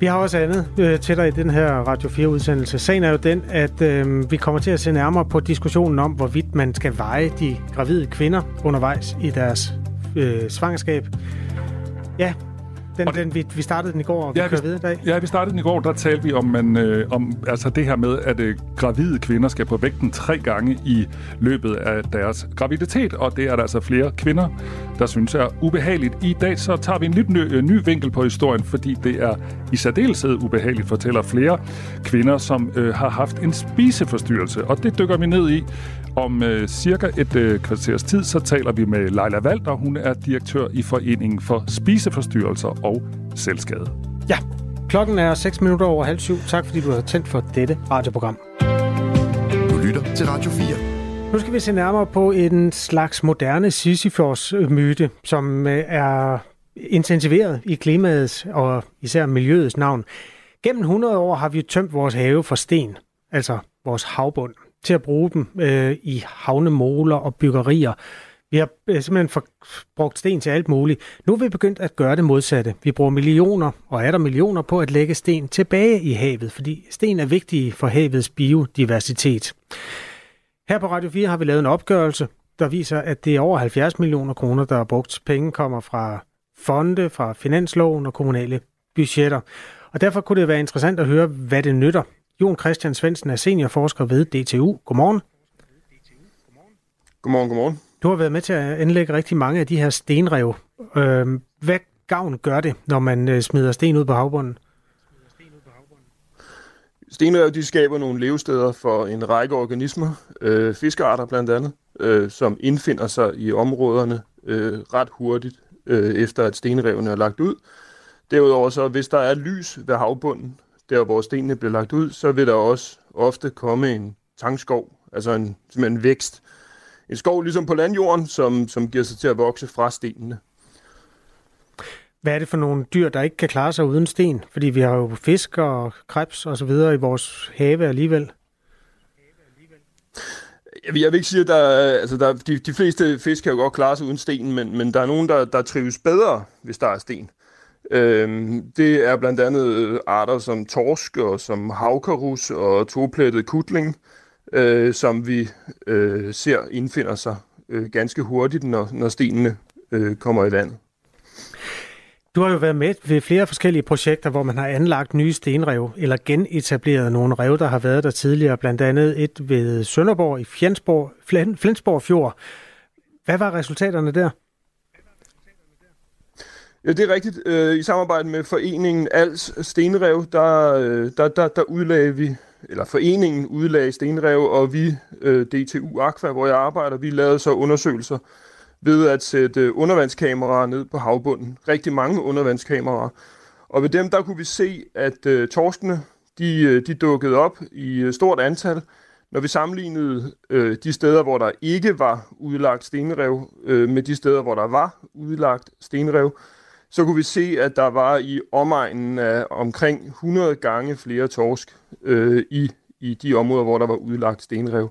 Vi har også andet øh, til dig i den her Radio 4-udsendelse. Sagen er jo den, at øh, vi kommer til at se nærmere på diskussionen om, hvorvidt man skal veje de gravide kvinder undervejs i deres øh, svangerskab. Ja, den, Og den, vi, vi startede den i går, og vi Ja, kører vi- videre i dag. Ja, vi startede den i går, der talte vi om, man, øh, om altså det her med, at øh, gravide kvinder skal på vægten tre gange i løbet af deres graviditet, og det er der altså flere kvinder, der synes er ubehageligt. I dag så tager vi en lidt ny, øh, ny vinkel på historien, fordi det er i særdeleshed ubehageligt, fortæller flere kvinder, som øh, har haft en spiseforstyrrelse, og det dykker vi ned i. Om øh, cirka et øh, kvarters tid, så taler vi med Leila Walter. Hun er direktør i Foreningen for Spiseforstyrrelser og Selvskade. Ja, klokken er 6 minutter over halv syv. Tak fordi du har tændt for dette radioprogram. Du lytter til Radio 4. Nu skal vi se nærmere på en slags moderne Sisyfos-myte, som øh, er intensiveret i klimaets og især miljøets navn. Gennem 100 år har vi tømt vores have for sten, altså vores havbund, til at bruge dem øh, i havnemoler og byggerier. Vi har øh, simpelthen for, brugt sten til alt muligt. Nu er vi begyndt at gøre det modsatte. Vi bruger millioner, og er der millioner, på at lægge sten tilbage i havet, fordi sten er vigtige for havets biodiversitet. Her på Radio 4 har vi lavet en opgørelse, der viser, at det er over 70 millioner kroner, der er brugt. Penge kommer fra fonde, fra finansloven og kommunale budgetter. Og derfor kunne det være interessant at høre, hvad det nytter. Jon Christian Svendsen er seniorforsker ved DTU. Godmorgen. Godmorgen, godmorgen. Du har været med til at anlægge rigtig mange af de her stenrev. Øhm, hvad gavn gør det, når man øh, smider sten ud på havbunden? Stenrev de skaber nogle levesteder for en række organismer, øh, fiskearter blandt andet, øh, som indfinder sig i områderne øh, ret hurtigt, øh, efter at stenrevene er lagt ud. Derudover så, hvis der er lys ved havbunden, der hvor stenene bliver lagt ud, så vil der også ofte komme en tangskov, altså en, en vækst. En skov ligesom på landjorden, som, som giver sig til at vokse fra stenene. Hvad er det for nogle dyr, der ikke kan klare sig uden sten? Fordi vi har jo fisk og krebs og så videre i vores have alligevel. Jeg vil, jeg vil ikke sige, at der, er- altså der, de, de fleste fisk kan jo godt klare sig uden sten, men, men der er nogen, der, der trives bedre, hvis der er sten. Øhm, det er blandt andet øh, arter som torsk og som havkarus og toplettet kutling, øh, som vi øh, ser indfinder sig øh, ganske hurtigt, når, når stenene øh, kommer i vandet. Du har jo været med ved flere forskellige projekter, hvor man har anlagt nye stenrev, eller genetableret nogle rev, der har været der tidligere, blandt andet et ved Sønderborg i Flensborg, Flensborg Fjord. Hvad var resultaterne der? Ja, det er rigtigt. Øh, I samarbejde med foreningen Als Stenrev, der, øh, der, der, der udlagde vi, eller foreningen udlagde stenrev, og vi, øh, DTU Aqua, hvor jeg arbejder, vi lavede så undersøgelser ved at sætte undervandskameraer ned på havbunden. Rigtig mange undervandskameraer. Og ved dem, der kunne vi se, at øh, torskene, de, øh, de dukkede op i øh, stort antal. Når vi sammenlignede øh, de steder, hvor der ikke var udlagt stenrev, øh, med de steder, hvor der var udlagt stenrev, så kunne vi se, at der var i omegnen af omkring 100 gange flere torsk øh, i, i de områder, hvor der var udlagt stenrev.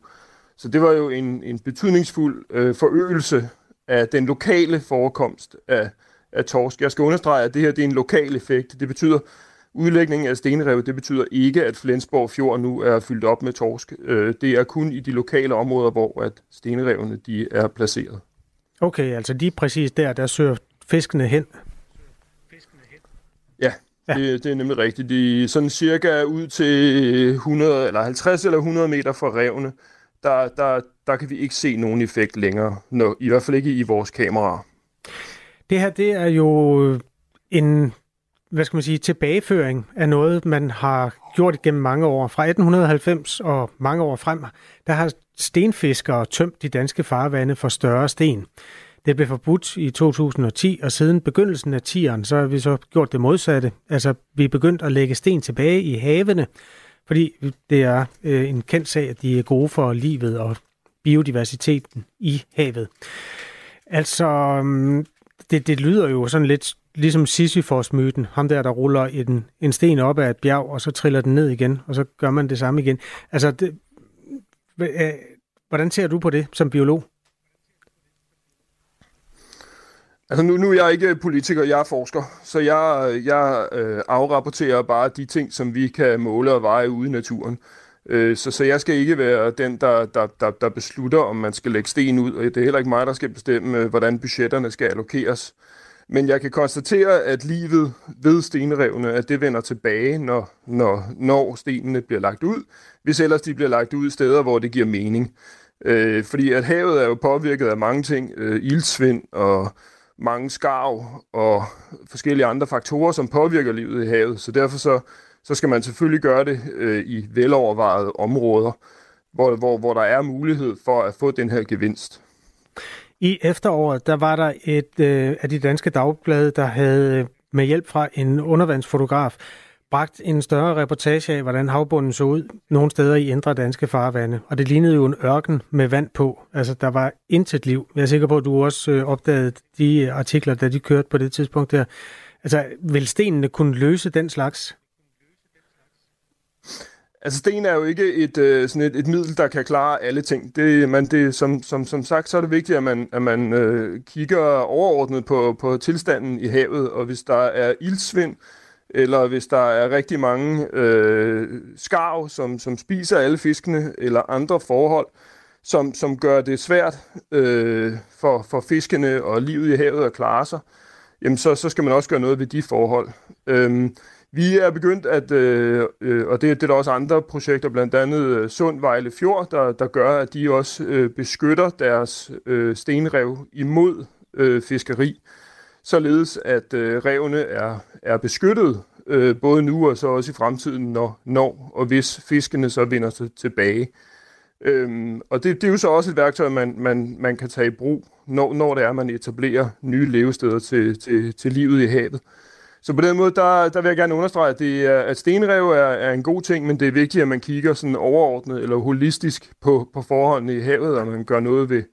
Så det var jo en, en betydningsfuld øh, forøgelse af den lokale forekomst af, af torsk. Jeg skal understrege, at det her det er en lokal effekt. Det betyder, udlægningen af stenrev, det betyder ikke, at Flensborg Fjord nu er fyldt op med torsk. Øh, det er kun i de lokale områder, hvor at stenrevene de er placeret. Okay, altså lige præcis der, der søger fiskene hen. Ja. Det, det er nemlig rigtigt. De sådan cirka ud til 100 eller 50 eller 100 meter fra revne, der, der, der kan vi ikke se nogen effekt længere, når, i hvert fald ikke i vores kameraer. Det her, det er jo en, hvad skal man sige, tilbageføring af noget, man har gjort gennem mange år. Fra 1890 og mange år frem, der har stenfiskere tømt de danske farvande for større sten. Det blev forbudt i 2010, og siden begyndelsen af 10'eren, så har vi så gjort det modsatte. Altså, vi er begyndt at lægge sten tilbage i havene, fordi det er øh, en kendt sag, at de er gode for livet og biodiversiteten i havet. Altså, mm, det, det lyder jo sådan lidt ligesom Sisyfos-myten. Ham der, der ruller en, en sten op ad et bjerg, og så triller den ned igen, og så gør man det samme igen. Altså, det, øh, hvordan ser du på det som biolog? Altså nu, nu er jeg ikke politiker, jeg er forsker, så jeg, jeg øh, afrapporterer bare de ting, som vi kan måle og veje ude i naturen. Øh, så, så jeg skal ikke være den, der, der, der, der beslutter, om man skal lægge sten ud, og det er heller ikke mig, der skal bestemme, øh, hvordan budgetterne skal allokeres. Men jeg kan konstatere, at livet ved stenrevne, at det vender tilbage, når, når, når stenene bliver lagt ud, hvis ellers de bliver lagt ud steder, hvor det giver mening. Øh, fordi at havet er jo påvirket af mange ting, øh, ildsvind og mange skarv og forskellige andre faktorer, som påvirker livet i havet. Så derfor så, så skal man selvfølgelig gøre det øh, i velovervejede områder, hvor, hvor, hvor der er mulighed for at få den her gevinst. I efteråret, der var der et øh, af de danske dagblade, der havde øh, med hjælp fra en undervandsfotograf bragt en større reportage af, hvordan havbunden så ud nogle steder i indre danske farvande. Og det lignede jo en ørken med vand på. Altså, der var intet liv. Jeg er sikker på, at du også øh, opdagede de artikler, da de kørte på det tidspunkt der. Altså, vil stenene kunne løse den slags? Altså, sten er jo ikke et, øh, sådan et, et middel, der kan klare alle ting. Det, man, det, som, som, som sagt, så er det vigtigt, at man, at man øh, kigger overordnet på, på tilstanden i havet, og hvis der er ildsvind, eller hvis der er rigtig mange øh, skarv, som, som spiser alle fiskene, eller andre forhold, som, som gør det svært øh, for, for fiskene og livet i havet at klare sig, jamen så, så skal man også gøre noget ved de forhold. Øhm, vi er begyndt at, øh, øh, og det, det er der også andre projekter, blandt andet øh, Sund Vejle Fjord, der, der gør, at de også øh, beskytter deres øh, stenrev imod øh, fiskeri således at øh, revne er, er beskyttet øh, både nu og så også i fremtiden, når, når og hvis fiskene så vinder sig tilbage. Øhm, og det, det er jo så også et værktøj, man, man, man kan tage i brug, når, når det er, man etablerer nye levesteder til, til, til livet i havet. Så på den måde, der, der vil jeg gerne understrege, at, det er, at stenrev er, er en god ting, men det er vigtigt, at man kigger sådan overordnet eller holistisk på, på forholdene i havet, og man gør noget ved,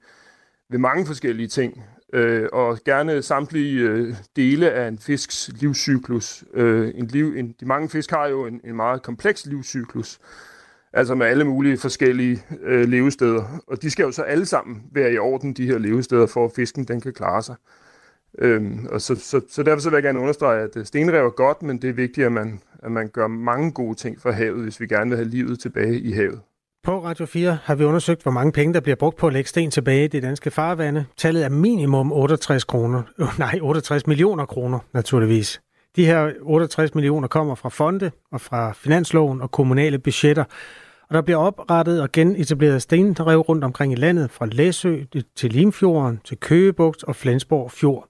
ved mange forskellige ting øh, og gerne samtlige øh, dele af en fisks livscyklus. Øh, en liv, en, de mange fisk har jo en, en meget kompleks livscyklus, altså med alle mulige forskellige øh, levesteder, og de skal jo så alle sammen være i orden, de her levesteder, for at fisken den kan klare sig. Øhm, og så, så, så derfor så vil jeg gerne understrege, at øh, stenrev er godt, men det er vigtigt, at man, at man gør mange gode ting for havet, hvis vi gerne vil have livet tilbage i havet. På Radio 4 har vi undersøgt, hvor mange penge, der bliver brugt på at lægge sten tilbage i det danske farvande. Tallet er minimum 68 kroner. Øh, nej, 68 millioner kroner, naturligvis. De her 68 millioner kommer fra fonde og fra finansloven og kommunale budgetter. Og der bliver oprettet og genetableret stenrev rundt omkring i landet, fra Læsø til Limfjorden, til Køgebugt og Flensborg Fjord.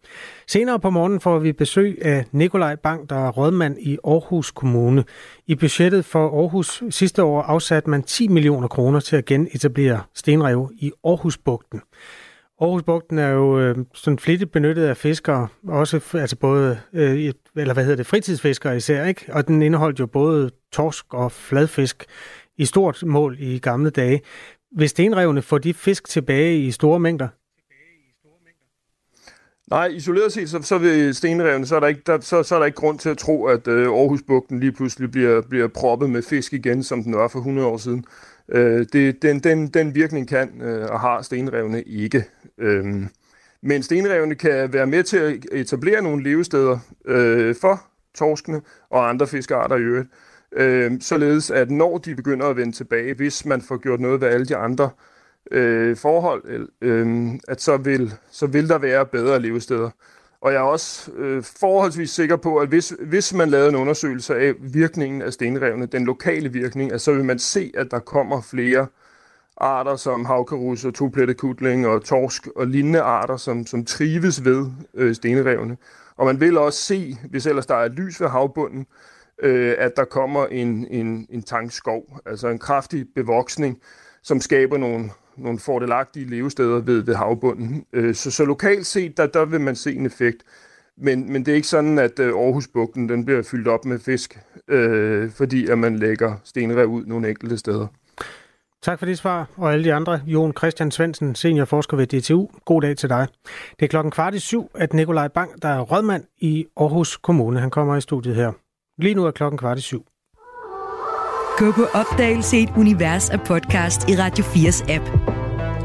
Senere på morgenen får vi besøg af Nikolaj Bang, der er rådmand i Aarhus Kommune. I budgettet for Aarhus sidste år afsatte man 10 millioner kroner til at genetablere stenrev i Aarhusbugten. Aarhusbugten er jo øh, sådan flittigt benyttet af fiskere, også altså både øh, eller hvad hedder det, fritidsfiskere især, ikke? Og den indeholdt jo både torsk og fladfisk i stort mål i gamle dage. Hvis stenrevne får de fisk tilbage i store mængder? Nej, isoleret set, så, så ved stenrevne, så er, der ikke, der, så, så er der ikke grund til at tro, at øh, Aarhusbugten lige pludselig bliver, bliver proppet med fisk igen, som den var for 100 år siden. Øh, det, den, den, den virkning kan øh, og har stenrevne ikke. Øh, men stenrevne kan være med til at e-, etablere nogle levesteder øh, for torskene og andre fiskearter i øvrigt. Øh, Øhm, således at når de begynder at vende tilbage, hvis man får gjort noget ved alle de andre øh, forhold, øh, øhm, at så vil, så vil der være bedre levesteder. Og jeg er også øh, forholdsvis sikker på, at hvis, hvis man lavede en undersøgelse af virkningen af stenrevne, den lokale virkning, at så vil man se, at der kommer flere arter som havkarus og toplettekutling og torsk og lignende arter, som, som trives ved øh, stenrevne. Og man vil også se, hvis ellers der er lys ved havbunden, øh, øh, at der kommer en, en, en tangskov, altså en kraftig bevoksning, som skaber nogle, nogle fordelagtige levesteder ved, ved havbunden. Øh, så, så lokalt set, der, der vil man se en effekt. Men, men det er ikke sådan, at øh, Aarhusbugten den bliver fyldt op med fisk øh, fordi at man lægger stenrev ud nogle enkelte steder. Tak for det svar, og alle de andre. Jon Christian Svendsen, seniorforsker ved DTU. God dag til dig. Det er klokken kvart i syv, at Nikolaj Bang, der er rådmand i Aarhus Kommune, han kommer i studiet her. Lige nu er klokken kvart i syv. Gå på opdagelse i et univers af podcast i Radio 4's app.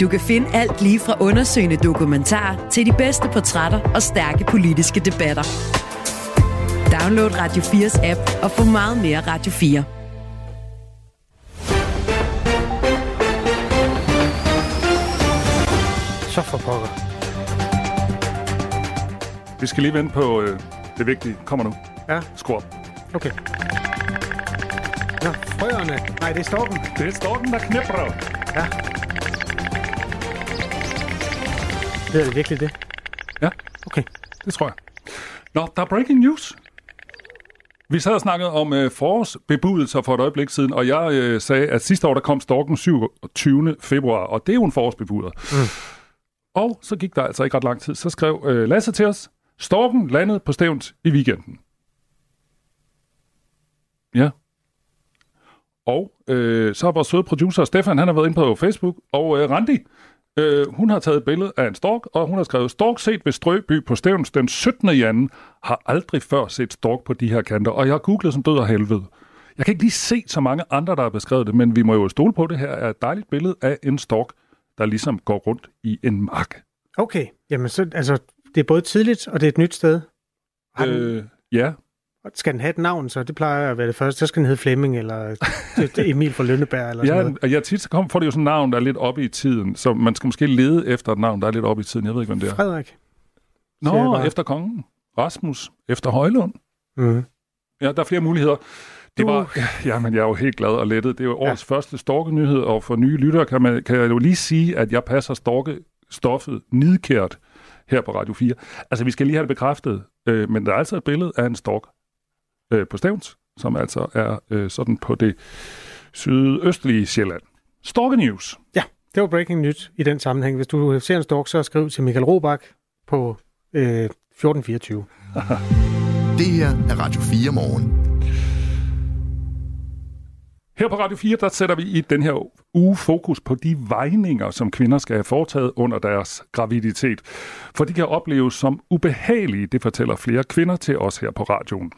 Du kan finde alt lige fra undersøgende dokumentar til de bedste portrætter og stærke politiske debatter. Download Radio 4's app og få meget mere Radio 4. Så for pokker. Vi skal lige vente på øh, det vigtige. Kommer nu. Ja. Skru op. Okay. Nå, frøerne. Nej, det er storken. Det er storken, der knipper. Ja. Ved det virkelig det? Ja. Okay. Det tror jeg. Nå, der er breaking news. Vi sad og snakkede om øh, forårsbebudelser for et øjeblik siden, og jeg øh, sagde, at sidste år der kom storken 27. februar, og det er jo en forårsbebuder. Mm. Og så gik der altså ikke ret lang tid. Så skrev øh, Lasse til os, storken landede på stævns i weekenden. Ja. Og øh, så har vores søde producer Stefan, han har været inde på Facebook, og øh, Randi, øh, hun har taget et billede af en stork, og hun har skrevet, stork set ved Strøby på Stævns den 17. januar, har aldrig før set stork på de her kanter, og jeg har googlet som død og helvede. Jeg kan ikke lige se så mange andre, der har beskrevet det, men vi må jo stole på, det her er et dejligt billede af en stork, der ligesom går rundt i en mark. Okay, jamen så, altså, det er både tidligt, og det er et nyt sted. Har den, Øh, ja, Skal den have et navn, så det plejer at være det første. Så skal den hedde Flemming, eller er Emil fra Lønneberg, eller sådan ja, noget. og ja, tit så kom, får det jo sådan et navn, der er lidt oppe i tiden, så man skal måske lede efter et navn, der er lidt oppe i tiden. Jeg ved ikke, hvem det er. Frederik. Nå, efter kongen. Rasmus. Efter Højlund. Mm. Ja, der er flere muligheder. Det var, ja, men jeg er jo helt glad og lettet. Det er jo årets ja. første storkenyhed, og for nye lyttere kan, man, kan jeg jo lige sige, at jeg passer storkestoffet nidkært her på Radio 4. Altså, vi skal lige have det bekræftet, øh, men der er altså et billede af en stork øh, på Stævns, som altså er øh, sådan på det sydøstlige Sjælland. Storke News. Ja, det var breaking nyt i den sammenhæng. Hvis du ser en stork, så skriv til Michael Robach på øh, 1424. Det her er Radio 4 morgen. Her på Radio 4, der sætter vi i den her uge fokus på de vejninger, som kvinder skal have foretaget under deres graviditet. For de kan opleves som ubehagelige, det fortæller flere kvinder til os her på radioen.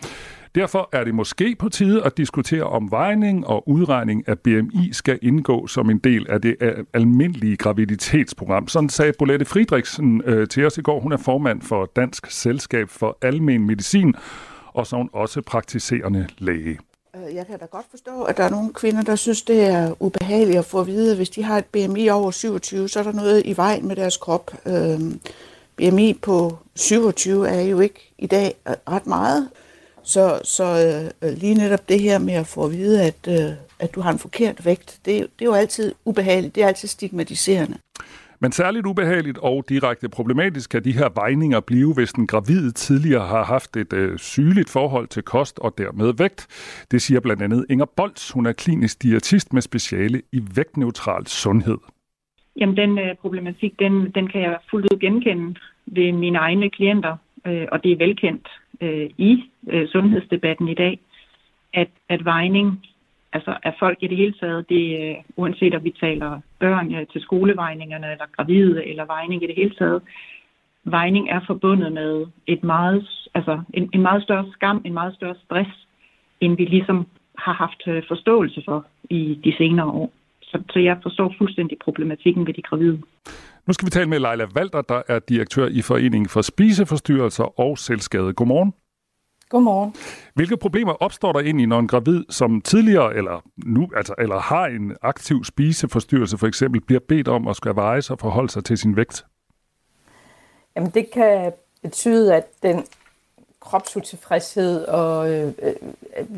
Derfor er det måske på tide at diskutere om vejning og udregning af BMI skal indgå som en del af det øh, almindelige graviditetsprogram. Sådan sagde Bolette Friedrichsen øh, til os i går. Hun er formand for Dansk Selskab for Almen Medicin, og så er hun også praktiserende læge. Øh, jeg kan da godt forstå, at der er nogle kvinder, der synes, det er ubehageligt at få at vide, at hvis de har et BMI over 27, så er der noget i vejen med deres krop. Øh, BMI på 27 er jo ikke i dag ret meget. Så, så øh, lige netop det her med at få at vide, at, øh, at du har en forkert vægt, det, er jo- det er jo altid ubehageligt. Det er altid stigmatiserende. Men særligt ubehageligt og direkte problematisk kan de her vejninger blive, hvis den gravide tidligere har haft et øh, sygeligt forhold til kost og dermed vægt. Det siger blandt andet Inger Bolts. Hun er klinisk diætist med speciale i vægtneutral sundhed. Jamen, den øh, problematik, den, den kan jeg fuldt ud genkende ved mine egne klienter, øh, og det er velkendt øh, i øh, sundhedsdebatten i dag, at, at vejning, altså at folk i det hele taget, det, øh, uanset om vi taler børn øh, til skolevejningerne, eller gravide, eller vejning i det hele taget, vejning er forbundet med et meget, altså en, en meget større skam, en meget større stress, end vi ligesom har haft øh, forståelse for i de senere år. Så, så jeg forstår fuldstændig problematikken ved de gravide. Nu skal vi tale med Leila Walter, der er direktør i Foreningen for Spiseforstyrrelser og Selvskade. Godmorgen. Godmorgen. Hvilke problemer opstår der egentlig, når en gravid, som tidligere eller nu, altså, eller har en aktiv spiseforstyrrelse for eksempel, bliver bedt om at skal veje sig og forholde sig til sin vægt? Jamen, det kan betyde, at den kropsutilfredshed og øh, øh,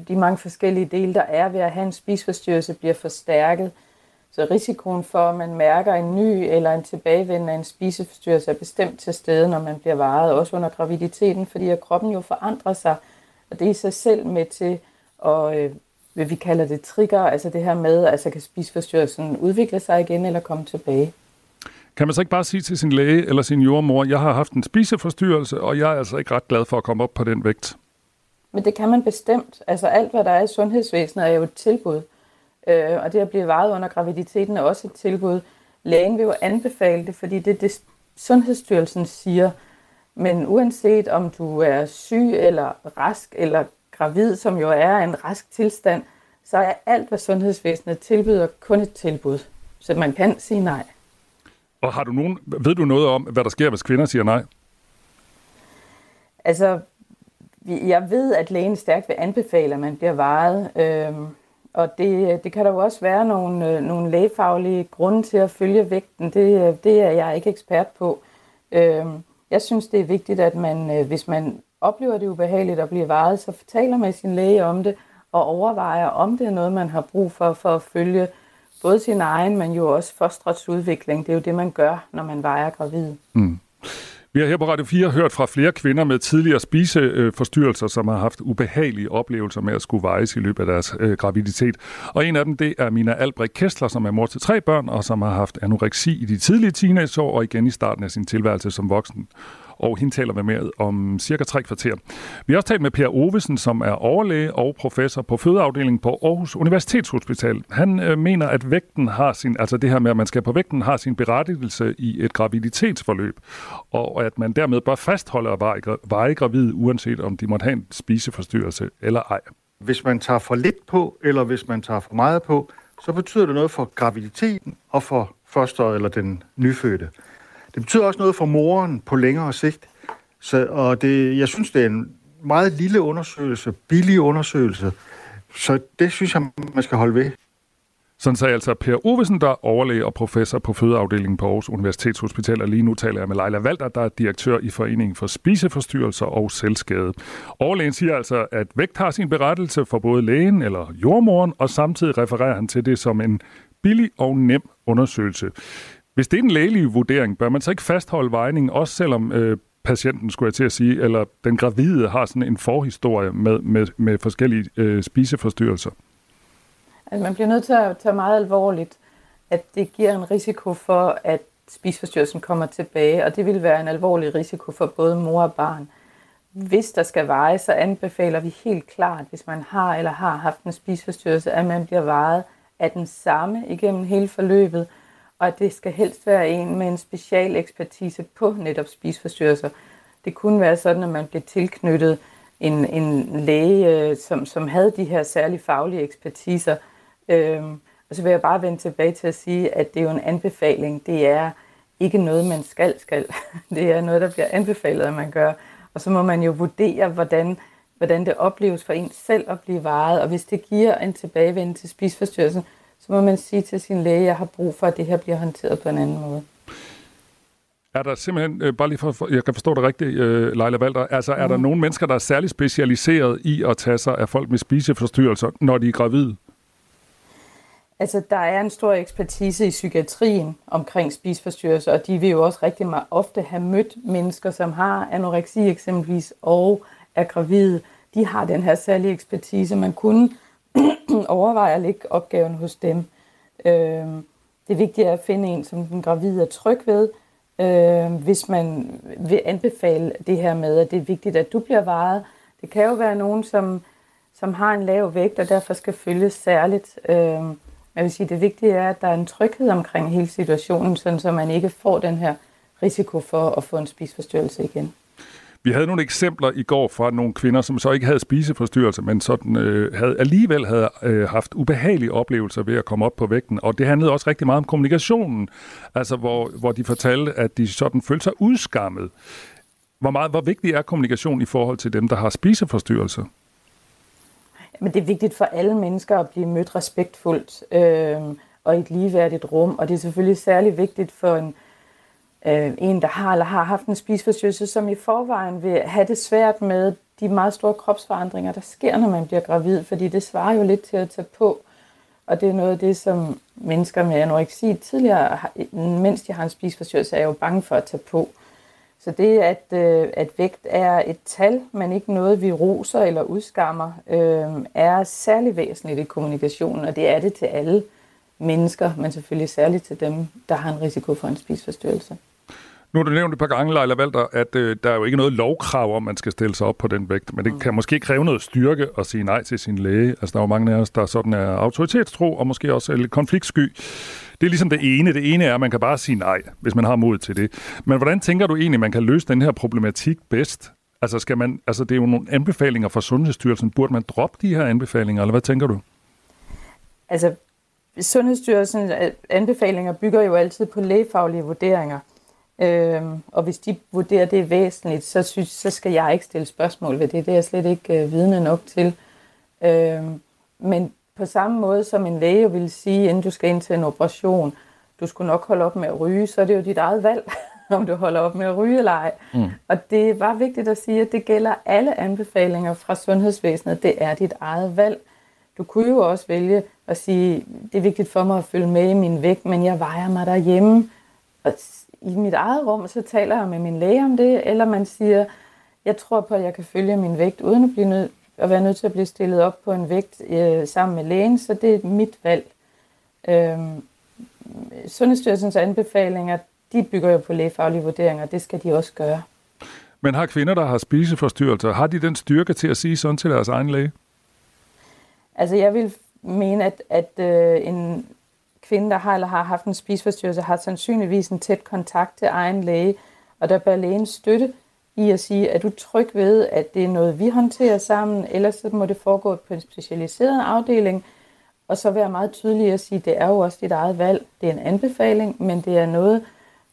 de mange forskellige dele, der er ved at have en spiseforstyrrelse, bliver forstærket. Så risikoen for, at man mærker en ny eller en tilbagevendende af en spiseforstyrrelse, er bestemt til stede, når man bliver varet, også under graviditeten, fordi at kroppen jo forandrer sig, og det er i sig selv med til at, øh, hvad vi kalder det trigger, altså det her med, altså kan spiseforstyrrelsen udvikle sig igen eller komme tilbage. Kan man så ikke bare sige til sin læge eller sin jordmor, jeg har haft en spiseforstyrrelse, og jeg er altså ikke ret glad for at komme op på den vægt? Men det kan man bestemt. Altså alt, hvad der er i sundhedsvæsenet, er jo et tilbud. Øh, og det at blive vejet under graviditeten er også et tilbud. Lægen vil jo anbefale det, fordi det er det, Sundhedsstyrelsen siger. Men uanset om du er syg eller rask eller gravid, som jo er en rask tilstand, så er alt, hvad sundhedsvæsenet tilbyder, kun et tilbud. Så man kan sige nej. Og har du nogen, ved du noget om, hvad der sker, hvis kvinder siger nej? Altså, jeg ved, at lægen stærkt vil anbefale, at man bliver varet. Øhm, og det, øh, det kan der jo også være nogle, øh, nogle lægefaglige grunde til at følge vægten. Det, øh, det er jeg ikke ekspert på. Øhm, jeg synes, det er vigtigt, at man, hvis man oplever det ubehageligt at blive varet, så taler med sin læge om det, og overvejer, om det er noget, man har brug for, for at følge både sin egen, men jo også fostrets udvikling. Det er jo det, man gør, når man vejer gravid. Mm. Vi har her på Radio 4 hørt fra flere kvinder med tidligere spiseforstyrrelser, som har haft ubehagelige oplevelser med at skulle vejes i løbet af deres øh, graviditet. Og en af dem, det er Mina Albrecht Kessler, som er mor til tre børn, og som har haft anoreksi i de tidlige teenageår og igen i starten af sin tilværelse som voksen og hende taler vi med om cirka tre kvarter. Vi har også talt med Per Ovesen, som er overlæge og professor på fødeafdelingen på Aarhus Universitetshospital. Han øh, mener, at vægten har sin, altså det her med, at man skal på vægten, har sin berettigelse i et graviditetsforløb, og at man dermed bør fastholde at veje gravid, uanset om de måtte have en spiseforstyrrelse eller ej. Hvis man tager for lidt på, eller hvis man tager for meget på, så betyder det noget for graviditeten og for fosteret eller den nyfødte. Det betyder også noget for moren på længere sigt. Så, og det, jeg synes, det er en meget lille undersøgelse, billig undersøgelse. Så det synes jeg, man skal holde ved. Sådan sagde altså Per Ovesen, der er overlæge og professor på fødeafdelingen på Aarhus Universitetshospital. Og lige nu taler jeg med Leila Valter, der er direktør i Foreningen for Spiseforstyrrelser og Selvskade. Overlægen siger altså, at vægt har sin berettelse for både lægen eller jordmoren, og samtidig refererer han til det som en billig og nem undersøgelse. Hvis det er den lægelige vurdering, bør man så ikke fastholde vejningen, også selvom øh, patienten, skulle jeg til at sige, eller den gravide har sådan en forhistorie med, med, med forskellige øh, spiseforstyrrelser? Altså, man bliver nødt til at tage meget alvorligt, at det giver en risiko for, at spiseforstyrrelsen kommer tilbage, og det vil være en alvorlig risiko for både mor og barn. Hvis der skal veje, så anbefaler vi helt klart, hvis man har eller har haft en spiseforstyrrelse, at man bliver vejet af den samme igennem hele forløbet, og at det skal helst være en med en special ekspertise på netop spiseforstyrrelser. Det kunne være sådan, at man blev tilknyttet en, en læge, øh, som, som havde de her særlige faglige ekspertiser. Øhm, og så vil jeg bare vende tilbage til at sige, at det er jo en anbefaling. Det er ikke noget, man skal skal. Det er noget, der bliver anbefalet, at man gør. Og så må man jo vurdere, hvordan, hvordan det opleves for en selv at blive varet. Og hvis det giver en tilbagevendelse til spiseforstyrrelsen, så må man sige til sin læge, jeg har brug for, at det her bliver håndteret på en anden måde. Er der simpelthen, øh, bare lige for, jeg kan forstå det rigtigt, øh, Leila Valder, altså er mm. der nogle mennesker, der er særlig specialiseret i at tage sig af folk med spiseforstyrrelser, når de er gravide? Altså, der er en stor ekspertise i psykiatrien omkring spiseforstyrrelser, og de vil jo også rigtig meget ofte have mødt mennesker, som har anoreksi eksempelvis, og er gravide. De har den her særlige ekspertise. Man kunne overveje at lægge opgaven hos dem. Øh, det er vigtigt at finde en, som den gravide er tryg ved, øh, hvis man vil anbefale det her med, at det er vigtigt, at du bliver varet. Det kan jo være nogen, som, som har en lav vægt, og derfor skal følges særligt. Øh, jeg vil sige, det vigtige er, at der er en tryghed omkring hele situationen, sådan så man ikke får den her risiko for at få en spisforstyrrelse igen. Vi havde nogle eksempler i går fra nogle kvinder, som så ikke havde spiseforstyrrelser, men sådan, øh, havde, alligevel havde øh, haft ubehagelige oplevelser ved at komme op på vægten. Og det handlede også rigtig meget om kommunikationen, altså hvor, hvor de fortalte, at de sådan følte sig udskammet. Hvor, meget, hvor vigtig er kommunikation i forhold til dem, der har spiseforstyrrelser? Men det er vigtigt for alle mennesker at blive mødt respektfuldt øh, og i et ligeværdigt rum. Og det er selvfølgelig særlig vigtigt for en øh, en, der har eller har haft en spiseforstyrrelse, som i forvejen vil have det svært med de meget store kropsforandringer, der sker, når man bliver gravid, fordi det svarer jo lidt til at tage på. Og det er noget af det, som mennesker med anoreksi tidligere, mens de har en spiseforstyrrelse, er jo bange for at tage på. Så det, at, øh, at vægt er et tal, men ikke noget, vi roser eller udskammer, øh, er særlig væsentligt i kommunikationen, og det er det til alle mennesker, men selvfølgelig særligt til dem, der har en risiko for en spiseforstyrrelse. Nu har du nævnt et par gange, Leila Valter, at øh, der er jo ikke noget lovkrav om, man skal stille sig op på den vægt, men det kan måske kræve noget styrke at sige nej til sin læge. Altså, der er jo mange af os, der sådan er autoritetstro, og måske også er lidt konfliktsky. Det er ligesom det ene. Det ene er, at man kan bare sige nej, hvis man har mod til det. Men hvordan tænker du egentlig, man kan løse den her problematik bedst? Altså, skal man, altså det er jo nogle anbefalinger fra Sundhedsstyrelsen. Burde man droppe de her anbefalinger, eller hvad tænker du? Altså, Sundhedsstyrelsens anbefalinger bygger jo altid på lægefaglige vurderinger. Øhm, og hvis de vurderer, det er væsentligt, så, synes, så skal jeg ikke stille spørgsmål ved det. Det er jeg slet ikke øh, vidne nok til. Øhm, men på samme måde som en læge vil sige, inden du skal ind til en operation, du skulle nok holde op med at ryge, så er det jo dit eget valg, om du holder op med at ryge eller ej. Mm. Og det var vigtigt at sige, at det gælder alle anbefalinger fra sundhedsvæsenet. Det er dit eget valg. Du kunne jo også vælge at sige, det er vigtigt for mig at følge med i min vægt, men jeg vejer mig derhjemme. Og i mit eget rum, så taler jeg med min læge om det, eller man siger, jeg tror på, at jeg kan følge min vægt, uden at, blive nød, at være nødt til at blive stillet op på en vægt øh, sammen med lægen, så det er mit valg. Øh, Sundhedsstyrelsens anbefalinger, de bygger jo på lægefaglige vurderinger, det skal de også gøre. Men har kvinder, der har spiseforstyrrelser, har de den styrke til at sige sådan til deres egen læge? Altså jeg vil mene, at, at øh, en kvinde, der har eller har haft en spiseforstyrrelse, har sandsynligvis en tæt kontakt til egen læge, og der bør lægen støtte i at sige, at du tryg ved, at det er noget, vi håndterer sammen, ellers så må det foregå på en specialiseret afdeling, og så være meget tydelig at sige, at det er jo også dit eget valg. Det er en anbefaling, men det er noget,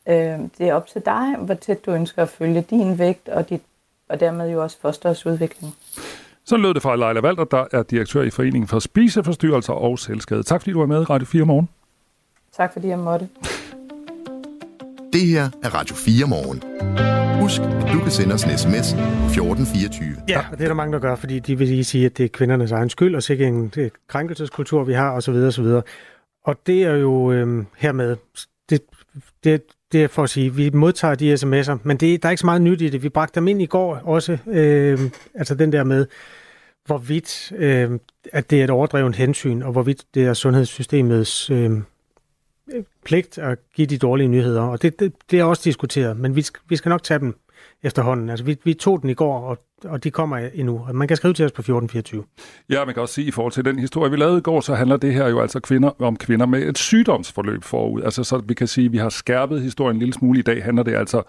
øh, det er op til dig, hvor tæt du ønsker at følge din vægt og, dit, og dermed jo også fosterets udvikling. Så lød det fra Leila Valter, der er direktør i Foreningen for Spiseforstyrrelser og Selvskade. Tak fordi du var med i Radio 4 morgen. Tak fordi jeg måtte. Det her er Radio 4 morgen. Husk, at du kan sende os en sms 1424. Ja, og det er der mange, der gør, fordi de vil lige sige, at det er kvindernes egen skyld, og sikkert en det krænkelseskultur, vi har, osv. osv. Og det er jo øh, hermed, det, det, det er for at sige, at vi modtager de sms'er, men det, der er ikke så meget nyt i det. Vi bragte dem ind i går også, øh, altså den der med, hvorvidt øh, at det er et overdrevet hensyn, og hvorvidt det er sundhedssystemets øh, pligt at give de dårlige nyheder. Og det, det, det er også diskuteret, men vi skal, vi skal nok tage dem efterhånden. Altså, vi, vi tog den i går, og, og de kommer endnu. Man kan skrive til os på 1424. Ja, man kan også sige, at i forhold til den historie, vi lavede i går, så handler det her jo altså kvinder, om kvinder med et sygdomsforløb forud. Altså, så vi kan sige, at vi har skærpet historien en lille smule. I dag handler det altså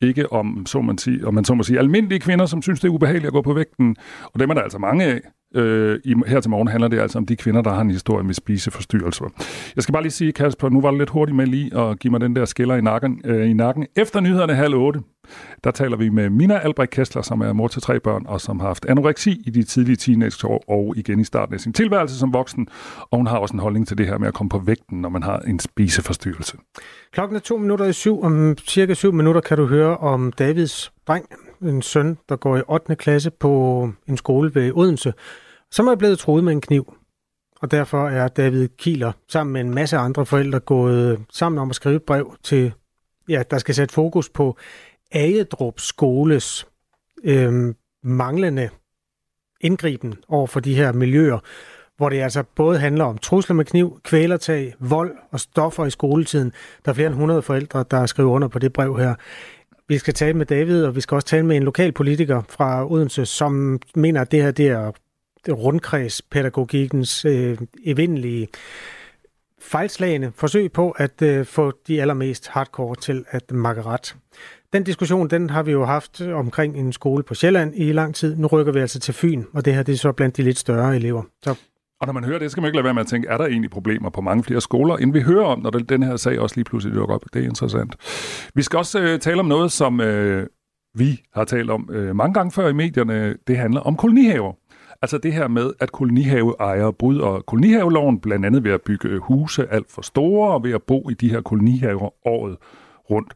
ikke om, så man, sige, om man så må sige, almindelige kvinder, som synes, det er ubehageligt at gå på vægten. Og dem er der altså mange af. Øh, i, her til morgen handler det altså om de kvinder, der har en historie med spiseforstyrrelser. Jeg skal bare lige sige, Kasper, nu var det lidt hurtigt med lige at give mig den der skiller i nakken. Øh, i nakken. Efter nyhederne halv otte, der taler vi med Mina Albrecht Kessler, som er mor til tre børn, og som har haft anoreksi i de tidlige teenageår og igen i starten af sin tilværelse som voksen. Og hun har også en holdning til det her med at komme på vægten, når man har en spiseforstyrrelse. Klokken er to minutter i syv. Om cirka syv minutter kan du høre om Davids dreng, en søn, der går i 8. klasse på en skole ved Odense, som er blevet troet med en kniv. Og derfor er David Kieler sammen med en masse andre forældre gået sammen om at skrive et brev til, ja, der skal sætte fokus på Agedrup Skoles øh, manglende indgriben over for de her miljøer, hvor det altså både handler om trusler med kniv, kvælertag, vold og stoffer i skoletiden. Der er flere end 100 forældre, der skriver under på det brev her. Vi skal tale med David, og vi skal også tale med en lokal politiker fra Odense, som mener, at det her det er rundkredspædagogikkens øh, evindelige fejlslagende forsøg på at øh, få de allermest hardcore til at makke ret. Den diskussion, den har vi jo haft omkring en skole på Sjælland i lang tid. Nu rykker vi altså til Fyn, og det her det er så blandt de lidt større elever. Så og når man hører det, skal man ikke lade være med at tænke, er der egentlig problemer på mange flere skoler, end vi hører om, når den her sag også lige pludselig dukker op. Det er interessant. Vi skal også øh, tale om noget, som øh, vi har talt om øh, mange gange før i medierne. Det handler om kolonihaver. Altså det her med, at kolonihaveejere bryder kolonihaveloven, blandt andet ved at bygge øh, huse alt for store, og ved at bo i de her kolonihaver året rundt.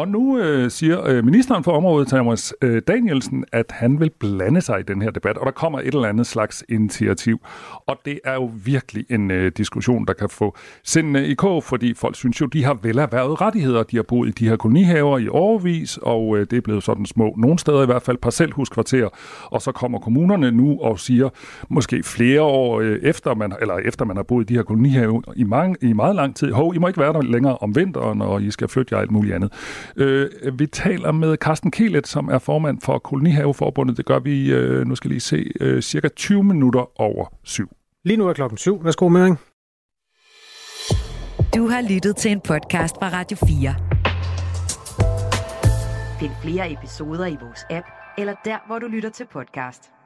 Og nu øh, siger øh, ministeren for området, Thomas øh, Danielsen, at han vil blande sig i den her debat, og der kommer et eller andet slags initiativ. Og det er jo virkelig en øh, diskussion, der kan få sindene i kog, fordi folk synes jo, de har velerhvervet rettigheder. De har boet i de her kolonihaver i overvis, og øh, det er blevet sådan små, nogle steder i hvert fald parcelhuskvarterer. Og så kommer kommunerne nu og siger, måske flere år øh, efter, man, eller efter man har boet i de her kolonihaver i, mange, i meget lang tid, hov, I må ikke være der længere om vinteren, og I skal flytte jer alt muligt andet. Øh, vi taler med Carsten Kielet, som er formand for Kolonihaveforbundet. Det gør vi, øh, nu skal lige se, øh, cirka 20 minutter over syv. Lige nu er klokken syv. Værsgo, Møring. Du har lyttet til en podcast fra Radio 4. Find flere episoder i vores app, eller der, hvor du lytter til podcast.